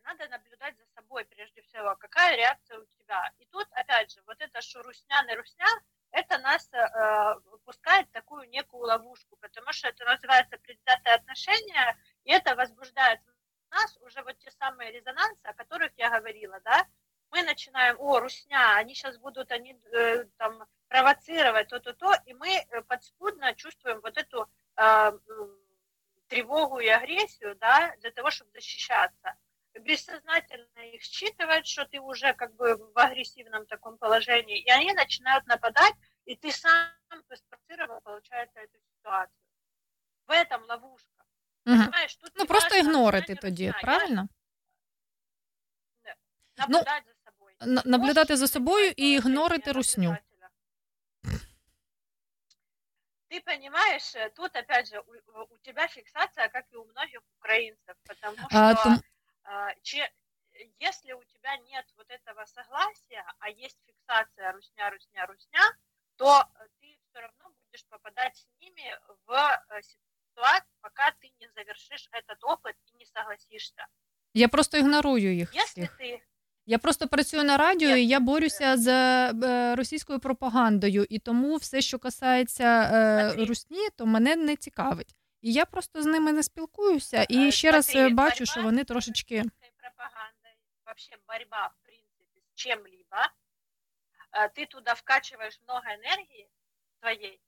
S9: Надо наблюдать за собой прежде всего, какая реакция у тебя. И тут, опять же, вот это, что русня, не русня, это нас э, пускает в такую некую ловушку, потому что это называется предвзятое отношение, и это возбуждает в нас уже вот те самые резонансы, о которых я говорила, да, мы начинаем, о, русня, они сейчас будут, они э, там провоцировать то-то-то, и мы э, подспудно чувствуем вот эту э, тревогу и агрессию, да, для того, чтобы защищаться. Бессознательно их считывает, что ты уже как бы в агрессивном таком положении, и они начинают нападать, и ты сам спровоцировал, получается, эту ситуацию. В этом ловушка.
S1: Угу.
S9: Понимаешь, тут
S1: Ну
S9: не
S1: просто
S9: важно,
S1: ігнорити
S9: русня, не
S1: тоді,
S9: русня. Я-
S1: правильно?
S9: Наблюдать за собой.
S1: Н- наблюдати за
S9: Можешь
S1: собою
S9: изменять
S1: і ігнорити
S9: положение
S1: русню.
S9: наблюдателя. Ты понимаешь, э, тут опять же у, у тебя фиксация, как и у многих украинцев, потому что
S1: А, том-
S9: а, че- если у тебя нет вот этого согласия, а есть фиксация русня, русня, русня, то э, ты все равно будешь попадать с ними в э, ситуацию, пока ты не завершишь этот опыт и не согласишься.
S1: Я просто ігнорую їх
S9: Если
S1: всіх.
S9: ты
S1: Я просто працюю на радіо,
S9: Ні.
S1: і я борюся з е, російською пропагандою, і тому все, що касається е,
S9: Смотри.
S1: русні, то мене не цікавить. І я просто з ними не спілкуюся. І
S9: Е,
S1: ще раз
S9: смотри,
S1: е, бачу,
S9: борьба
S1: що вони
S9: с
S1: трошечки
S9: российской пропагандой, вообще борьба, в принципе, с чем-либо, э, ты туда вкачиваешь много энергии своей,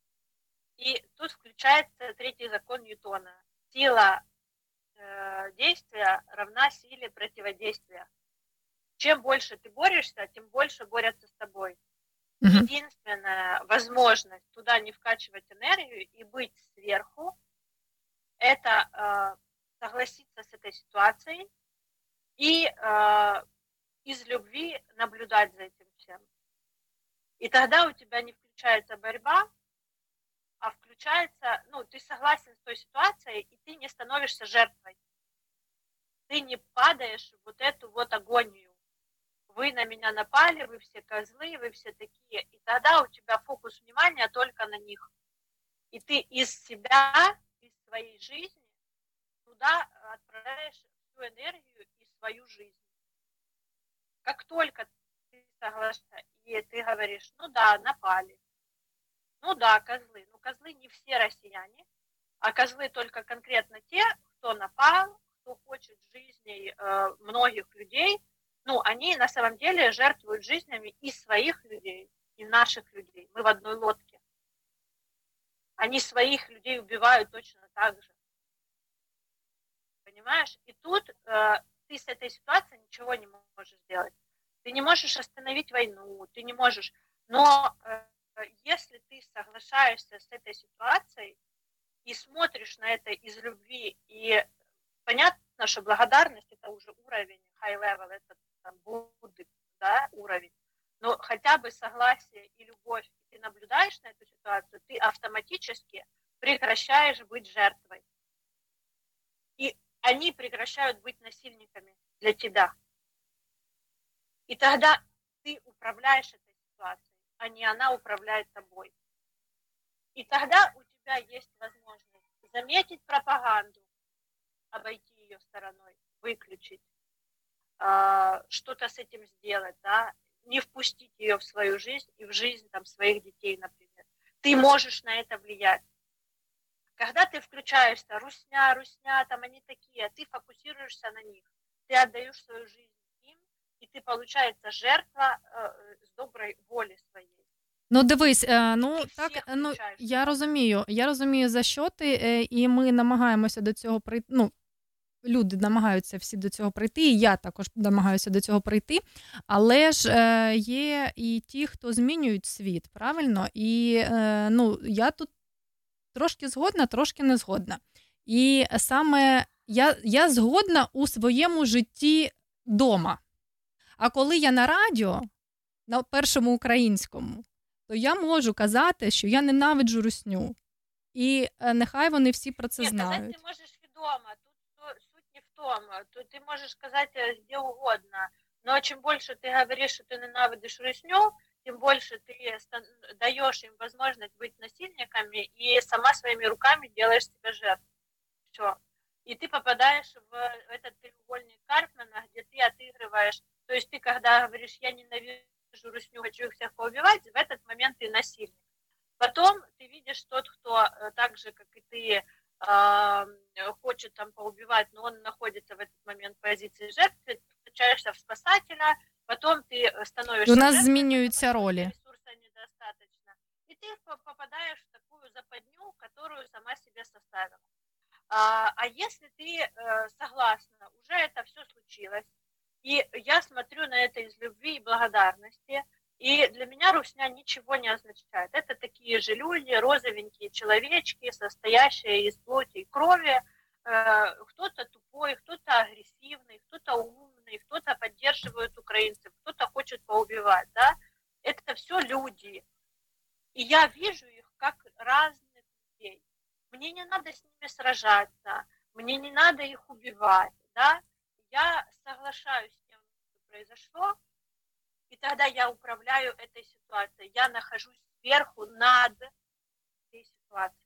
S9: и тут включается третий закон Ньютона. Сила э, действия равна силе противодействия. Чем больше ты борешься, тем больше борются с тобой.
S1: Мгм.
S9: Единственная возможность туда не вкачивать энергию и быть сверху, это э, согласиться с этой ситуацией и э, из любви наблюдать за этим всем. И тогда у тебя не включается борьба, а включается, ну, ты согласен с той ситуацией, и ты не становишься жертвой. Ты не падаешь в вот эту вот агонию. Вы на меня напали, вы все козлы, вы все такие. И тогда у тебя фокус внимания только на них. И ты из себя, своей жизни туда отправляешь всю энергию и свою жизнь. Как только ты соглашаешься, и ты говоришь, ну да, напали, ну да, козлы. Ну, козлы не все россияне, а козлы только конкретно те, кто напал, кто хочет жизней э, многих людей. Ну, они на самом деле жертвуют жизнями и своих людей, и наших людей. Мы в одной лодке. Они своих людей убивают точно так же. Понимаешь? И тут э, ты с этой ситуацией ничего не можешь сделать. Ты не можешь остановить войну, ты не можешь. Но э, если ты соглашаешься с этой ситуацией и смотришь на это из любви, и понятно, что благодарность это уже уровень high level, это там, Будды, да, уровень, но хотя бы согласие и любовь, ты наблюдаешь на эту ситуацию, ты автоматически прекращаешь быть жертвой. И они прекращают быть насильниками для тебя. И тогда ты управляешь этой ситуацией а не она управляет тобой. И тогда у тебя есть возможность заметить пропаганду, обойти ее стороной, выключить, а, что-то с этим сделать, да, не впустить ее в свою жизнь и в жизнь там, своих детей, например. Ты можешь на это влиять. Когда ты включаешься, русня, русня, там они такие, ты фокусируешься на них, ты отдаешь свою жизнь і ти, получається, жертва з доброї волі своєї.
S1: Ну, дивись, е, ну так ну я розумію. Я розумію, за що ти, е, і ми намагаємося до цього прийти. Ну, люди намагаються всі до цього прийти, і я також намагаюся до цього прийти. Але ж е, є і ті, хто змінюють світ, правильно? І ну, я тут трошки згодна, трошки не згодна. І саме я, я згодна у своєму житті дома. А коли я на радіо, на першому українському, то я можу казати, що я ненавиджу русню. І е, нехай вони всі про це
S9: Ні,
S1: знають.
S9: Ти можеш відомо, тут суть не в тому. Тут ти можеш казати де угодно. Но чим більше ти говориш, що ти ненавидиш русню, тем больше ты даешь им возможность быть насильниками и сама своими руками делаешь себя жертвой. Все. И ты попадаешь в этот треугольник Карпмана, где ты отыгрываешь то есть ты, когда говоришь, я ненавижу русню, хочу их всех поубивать, в этот момент ты насильник. Потом ты видишь тот, кто так же, как и ты, хочет там поубивать, но он находится в этот момент в позиции жертвы, ты включаешься в спасателя, потом ты становишься...
S1: У нас змінюються ролі.
S9: Ресурса недостаточно. И ты попадаешь в такую западню, которую сама себе составила. А, а если ты э, согласна, уже это все случилось, и я смотрю на это из любви и благодарности. И для меня русня ничего не означает. Это такие же люди, розовенькие человечки, состоящие из плоти и крови. Э, кто-то тупой, кто-то агрессивный, кто-то умный, кто-то поддерживает украинцев, кто-то хочет поубивать. Да? Это все люди. И я вижу их как разных людей. Мне не надо с ними сражаться, мне не надо их убивать. Да? я соглашаюсь с тем, что произошло, и тогда я управляю этой ситуацией. Я нахожусь сверху над этой ситуацией.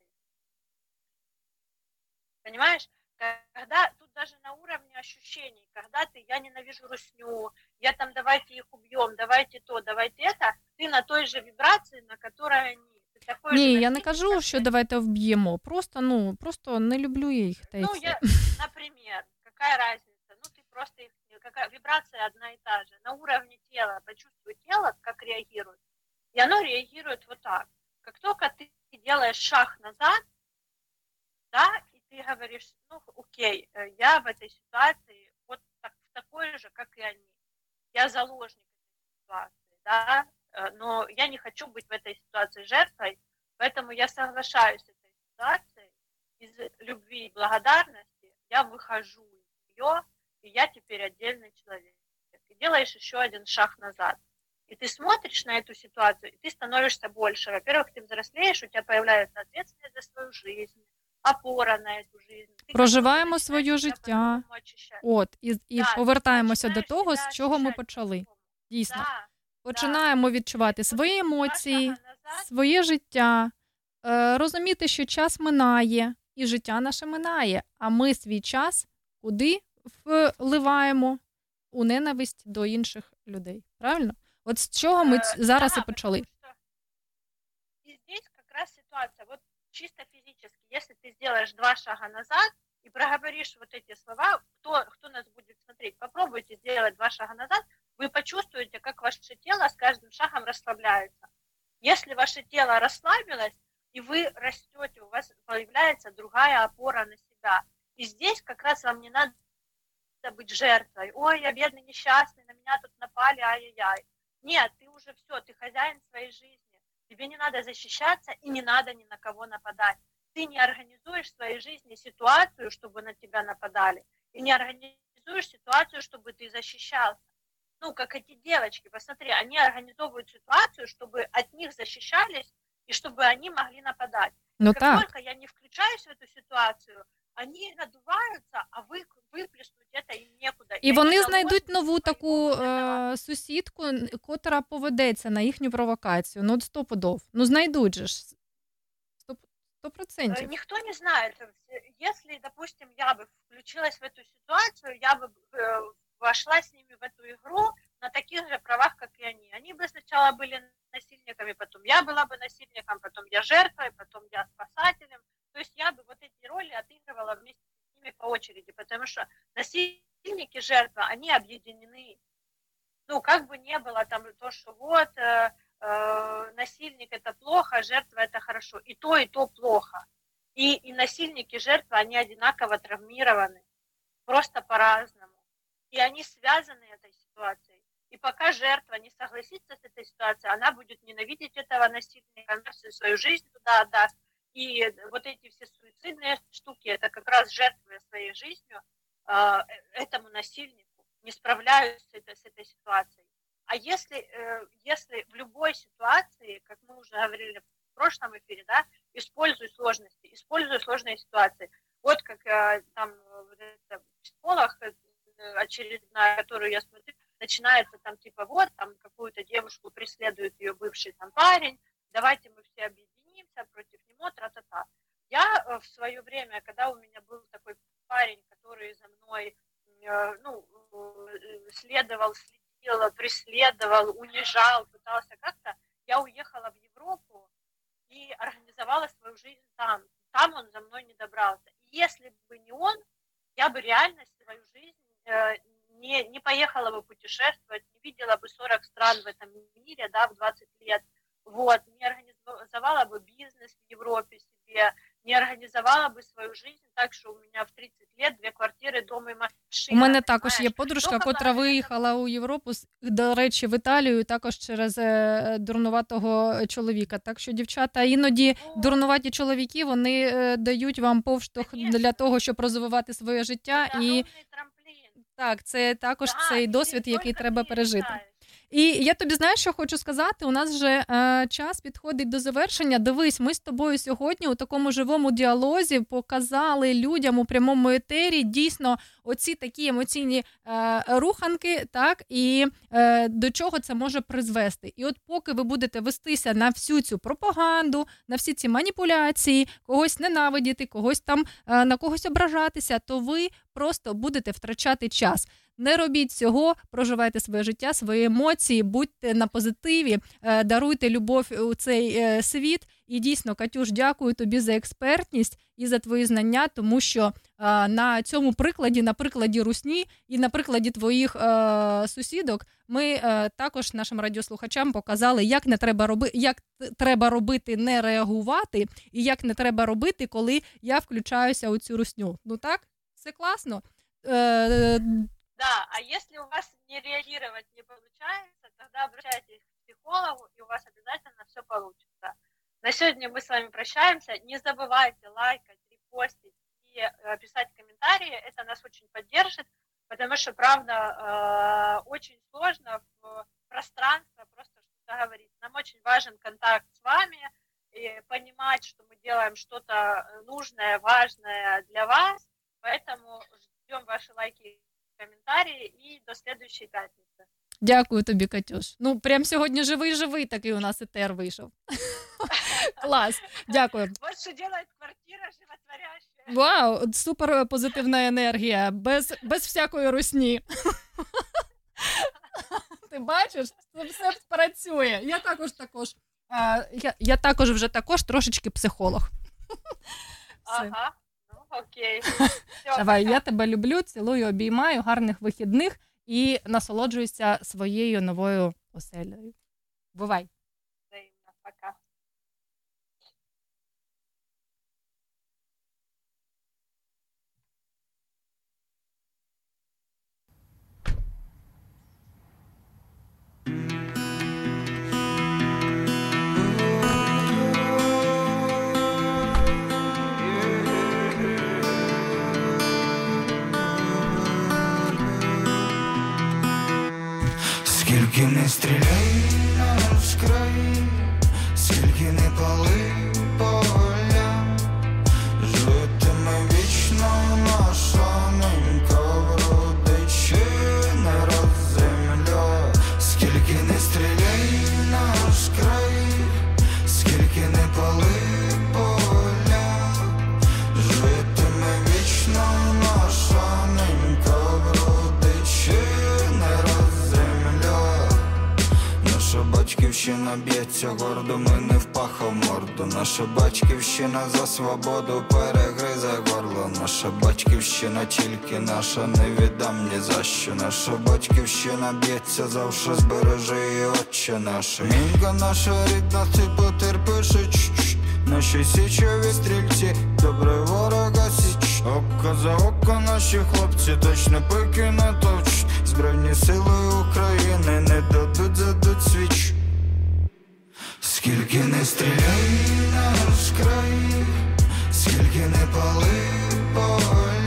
S9: Понимаешь? Когда тут даже на уровне ощущений, когда ты, я ненавижу русню, я там давайте их убьем, давайте то, давайте это, ты на той же вибрации, на которой они.
S1: Ні, я не кажу, що давайте вб'ємо. Просто, ну, просто не люблю їх.
S9: Ну, я, например, какая разница? просто их, какая, вибрация одна и та же. На уровне тела, почувствуй тело, как реагирует. И оно реагирует вот так. Как только ты делаешь шаг назад, да, и ты говоришь, ну, окей, э, я в этой ситуации вот так, такой же, как и они. Я заложник этой ситуации, да, э, но я не хочу быть в этой ситуации жертвой, поэтому я соглашаюсь с этой ситуацией из любви и благодарности, я выхожу из нее, и я теперь отдельный человек. И делаешь еще один шаг назад. И ты смотришь на эту ситуацию, и ты становишься больше. Во-первых, ты взрослеешь, у тебя появляется ответственность за свою жизнь, опора на эту жизнь. Ты
S1: Проживаємо
S9: как-то
S1: своє
S9: начинаешь себя
S1: життя.
S9: по-другому ощущать.
S1: От, і, і
S9: Да,
S1: повертаємося до
S9: починаєш
S1: того,
S9: себе
S1: з чого ми
S9: ощущать
S1: почали.
S9: по-другому.
S1: Дійсно.
S9: Да,
S1: Починаємо відчувати свої емоції, своє життя, е, розуміти, що час минає, і життя наше минає, а ми свій час куди вливаємо у ненависть до інших людей. Правильно? От з чого ми ць-
S9: Э,
S1: зараз
S9: да,
S1: і почали.
S9: потому что И здесь как раз ситуация, вот чисто физически, если ты сделаешь два шага назад и проговоришь вот эти слова, кто, кто нас будет смотреть, попробуйте сделать два шага назад, вы почувствуете, как ваше тело с каждым шагом расслабляется. Если ваше тело расслабилось, и вы растете, у вас появляется другая опора на себя. И здесь как раз вам не надо быть жертвой. Ой, я бедный, несчастный, на меня тут напали, ай-яй-яй. Нет, ты уже все, ты хозяин своей жизни. Тебе не надо защищаться и не надо ни на кого нападать. Ты не организуешь в своей жизни ситуацию, чтобы на тебя нападали. И не организуешь ситуацию, чтобы ты защищался. Ну, как эти девочки, посмотри, они организовывают ситуацию, чтобы от них защищались и чтобы они могли нападать.
S1: Ну
S9: как
S1: так.
S9: только я не включаюсь в эту ситуацию, они надуваются, а вы, выплеснуть это им некуда.
S1: І
S9: они
S1: вони
S9: довольны
S1: знайдуть нову
S9: своим
S1: таку
S9: вот этого.
S1: е, сусідку, н- котра поведеться на їхню провокацію. Ну, от стопудов. Ну, знайдуть же ж. Сто, сто
S9: Э,
S1: процентів.
S9: Никто не знает. Э, Если, допустим, я бы включилась в эту ситуацию, я бы э, вошла с ними в эту игру на таких же правах, как и они. Они бы сначала были насильниками, потом я была бы насильником, потом я жертвой, потом я спасателем. То есть я бы вот эти роли отыгрывала вместе с ними по очереди, потому что насильники, жертва, они объединены. Ну, как бы не было там то, что вот э, э, насильник это плохо, жертва это хорошо. И то, и то плохо. И, и насильники, и жертва, они одинаково травмированы, просто по-разному. И они связаны этой ситуацией. И пока жертва не согласится с этой ситуацией, она будет ненавидеть этого насильника, она всю свою жизнь туда отдаст. И вот эти все суицидные штуки, это как раз жертвуя своей жизнью э, этому насильнику, не справляются с этой, с этой ситуацией. А если, э, если в любой ситуации, как мы уже говорили в прошлом эфире, да, используй сложности, используй сложные ситуации. Вот как э, там психолог э, очередная, которую я смотрю, начинается там типа вот, там какую-то девушку преследует ее бывший там парень, давайте мы все объединимся против него, тра-та-та. Я э, в свое время, когда у меня был такой парень, который за мной э, ну, э, следовал, следил, преследовал, унижал, пытался как-то, я уехала в Европу и организовала свою жизнь там. Там он за мной не добрался. И если бы не он, я бы реально свою жизнь не, не поехала бы путешествовать, не видела бы 40 стран в этом мире, да, в 20 лет, вот, не организовала бы бизнес в Европе себе, не организовала бы свою жизнь так, что у меня в 30 лет две квартиры, дом и
S1: У
S9: машина.
S1: мене також є
S9: понимаешь?
S1: подружка,
S9: Только
S1: котра
S9: благодаря
S1: виїхала у Європу, з- до речі, в Італію також через е, дурнуватого чоловіка. Так що, дівчата, іноді
S9: Ну,
S1: дурнуваті чоловіки вони е, дають вам повштовх
S9: Конечно.
S1: для того, щоб розвивати своє життя.
S9: это
S1: І
S9: огромный трамплин.
S1: так, це також
S9: Да,
S1: цей
S9: и
S1: досвід,
S9: не
S1: який
S9: только
S1: треба
S9: ты
S1: пережити. І я тобі знаєш, що хочу сказати. У нас вже е, час підходить до завершення. Дивись, ми з тобою сьогодні у такому живому діалозі показали людям у прямому етері дійсно оці такі емоційні е, руханки, так і е, до чого це може призвести. І от поки ви будете вестися на всю цю пропаганду, на всі ці маніпуляції, когось ненавидіти, когось там е, на когось ображатися, то ви просто будете втрачати час. Не робіть цього, проживайте своє життя, свої емоції, будьте на позитиві, е, даруйте любов у цей е, світ. І дійсно, Катюш, дякую тобі за експертність і за твої знання, тому що е, на цьому прикладі, на прикладі русні і на прикладі твоїх сусідок, ми також нашим радіослухачам показали, як не треба робити, як треба робити, не реагувати, і як не треба робити, коли я включаюся у цю русню. Ну так, все класно.
S9: Да, а если у вас не реагировать не получается, тогда обращайтесь к психологу, и у вас обязательно все получится. На сегодня мы с вами прощаемся. Не забывайте лайкать, репостить и э, писать комментарии. Это нас очень поддержит, потому что, правда, э, очень сложно в пространство просто просто говорить. Нам очень важен контакт с вами и понимать, что мы делаем что-то нужное, важное для вас. Поэтому ждем ваши лайки комментарии и до следующей пятницы.
S1: Дякую тобі, Катюш. Ну, прям сьогодні живий живий такий у нас етер вийшов. Клас, дякую.
S9: Вот что делает квартира животворящая.
S1: Вау, супер позитивна енергія, без, без всякої русні. Ти бачиш, це все працює. Я також також. Я, я також вже також трошечки психолог.
S9: Ага, окей. Все,
S1: Давай,
S9: пока.
S1: я тебе люблю, цілую, обіймаю, гарних вихідних і насолоджуюся своєю новою оселею. Бувай.
S2: Не стріляй на наш край, скільки не пали батьківщина б'ється гордо, ми не впахав морду. Наша батьківщина за свободу перегризе горло. Наша батьківщина тільки наша, не віддам ні за що. Наша батьківщина б'ється завше, збережи її, отче наша. Мінка наша рідна, ти потерпиш. Наші січові стрільці, добре ворога січ. Око за око наші хлопці точно пики натовчуть. Збройні сили України не дадуть задуть свіч. Скільки не стріляй на наш край, скільки не пали поля,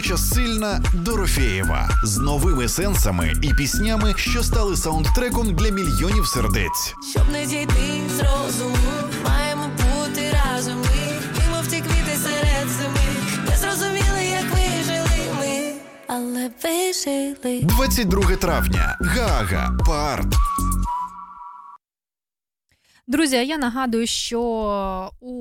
S10: водночас сильна Дорофєєва з новими сенсами і піснями, що стали саундтреком для мільйонів сердець.
S11: Щоб не зійти з розуму, маємо бути разом ми, мимо ті квіти серед зими, не зрозуміли, як вижили ми, але вижили.
S10: 22 травня. Гаага. Парт.
S1: Друзі, я нагадую, що у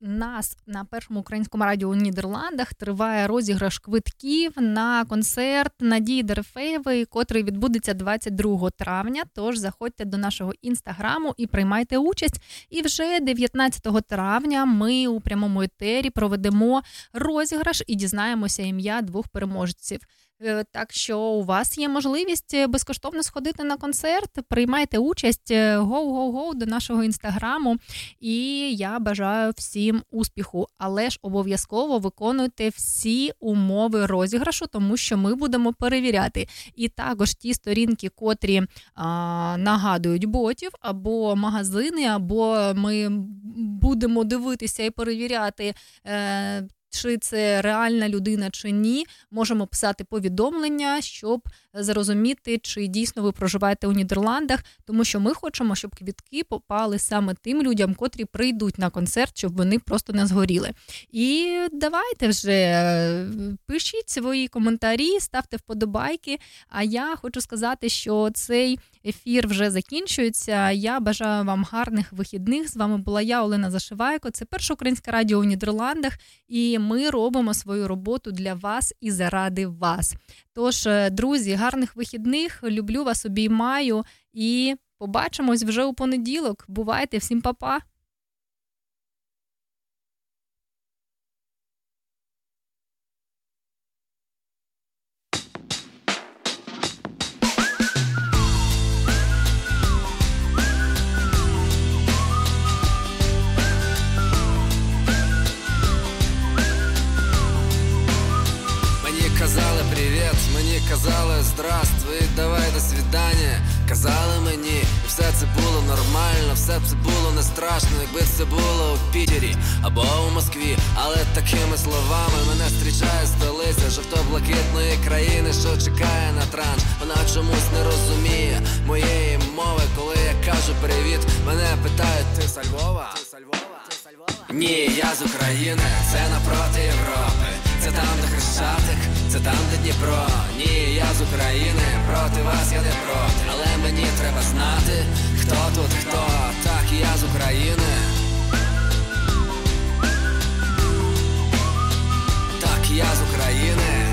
S1: нас на першому українському радіо у Нідерландах триває розіграш квитків на концерт Надії Дерефеєвої, котрий відбудеться 22 травня. Тож заходьте до нашого інстаграму і приймайте участь. І вже 19 травня ми у прямому етері проведемо розіграш і дізнаємося ім'я двох переможців. Е, Так що у вас є можливість е, безкоштовно сходити на концерт, приймайте участь е, гоу-гоу-гоу до нашого інстаграму. І я бажаю всім успіху. Але ж обов'язково виконуйте всі умови розіграшу, тому що ми будемо перевіряти. І також ті сторінки, котрі а, нагадують ботів або магазини, або ми будемо дивитися і перевіряти. Е, чи це реальна людина чи ні, можемо писати повідомлення, щоб зрозуміти, чи дійсно ви проживаєте у Нідерландах, тому що ми хочемо, щоб квітки попали саме тим людям, котрі прийдуть на концерт, щоб вони просто не згоріли. І давайте вже е, пишіть свої коментарі, ставте вподобайки. А я хочу сказати, що цей ефір вже закінчується. Я бажаю вам гарних вихідних. З вами була я, Олена Зашивайко. Це перше українське радіо у Нідерландах, і ми робимо свою роботу для вас і заради вас. Тож, е, друзі, гарних вихідних. Люблю вас, обіймаю і побачимось вже у понеділок. Бувайте, всім па-па!
S4: Здравствуй, давай до свидання. Казали мені, і все це було нормально, все це було не страшно, якби це було у Пітері або у Москві. Але такими словами мене зустрічає столиця жовто-блакитної країни, що чекає на транш. Вона чомусь не розуміє моєї мови, коли я кажу привіт. Мене питають, ти з Львова? Ти з Львова? Ні, я з України, це напроти Європи. Це там, де Хрещатик, це там, де Дніпро. Ні, я з України, проти вас я не проти. Але мені треба знати, хто тут хто. Так, я з України. Так, я з України.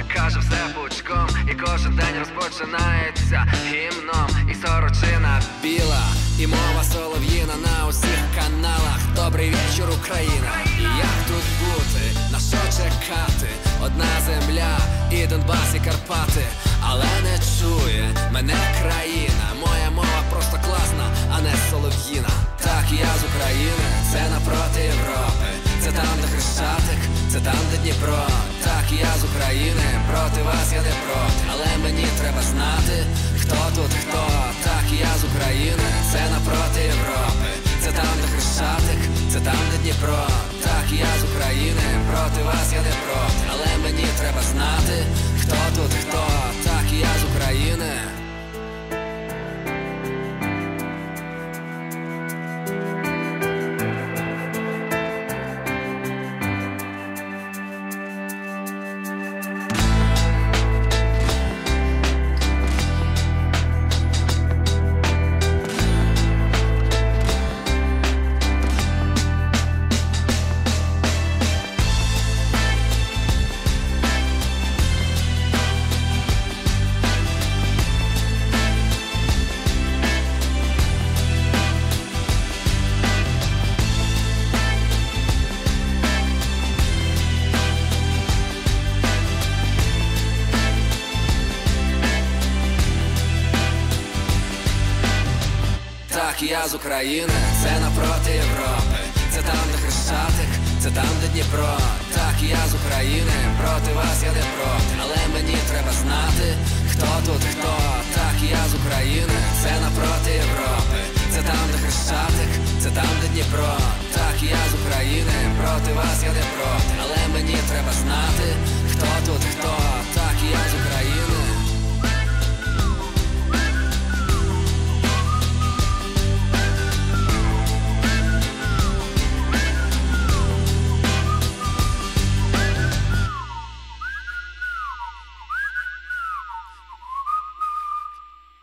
S4: Колгоспник каже все пучком. І кожен день розпочинається гімном. І сорочина біла, і мова солов'їна на усіх каналах. Добрий вечір, Україна. І як тут бути, на що чекати? Одна земля, і Донбас, і Карпати. Але не чує мене країна. Моя мова просто класна, а не солов'їна. Так, я з України, це напроти Європи Це там, де Хрещатик, це там, де Дніпро. Так, я з України, проти вас я не проти. Але мені треба знати, хто тут хто. Так, я з України, це напроти Європи. Це там, де Хрещатик, це там, де Дніпро. Так, я з України, проти вас я не проти. Але мені треба знати, хто тут хто. Так, я з України. З України, це напроти Європи. Це там, де Хрещатик, це там, де Дніпро. Так, я з України, проти вас я не проти. Але мені треба знати, хто Хто тут хто? Так, я з України, це напроти Європи. Це там, де Хрещатик, це там, де Дніпро. Так, я з України, проти вас я не проти. Але мені треба знати, хто тут хто. Так, я з України.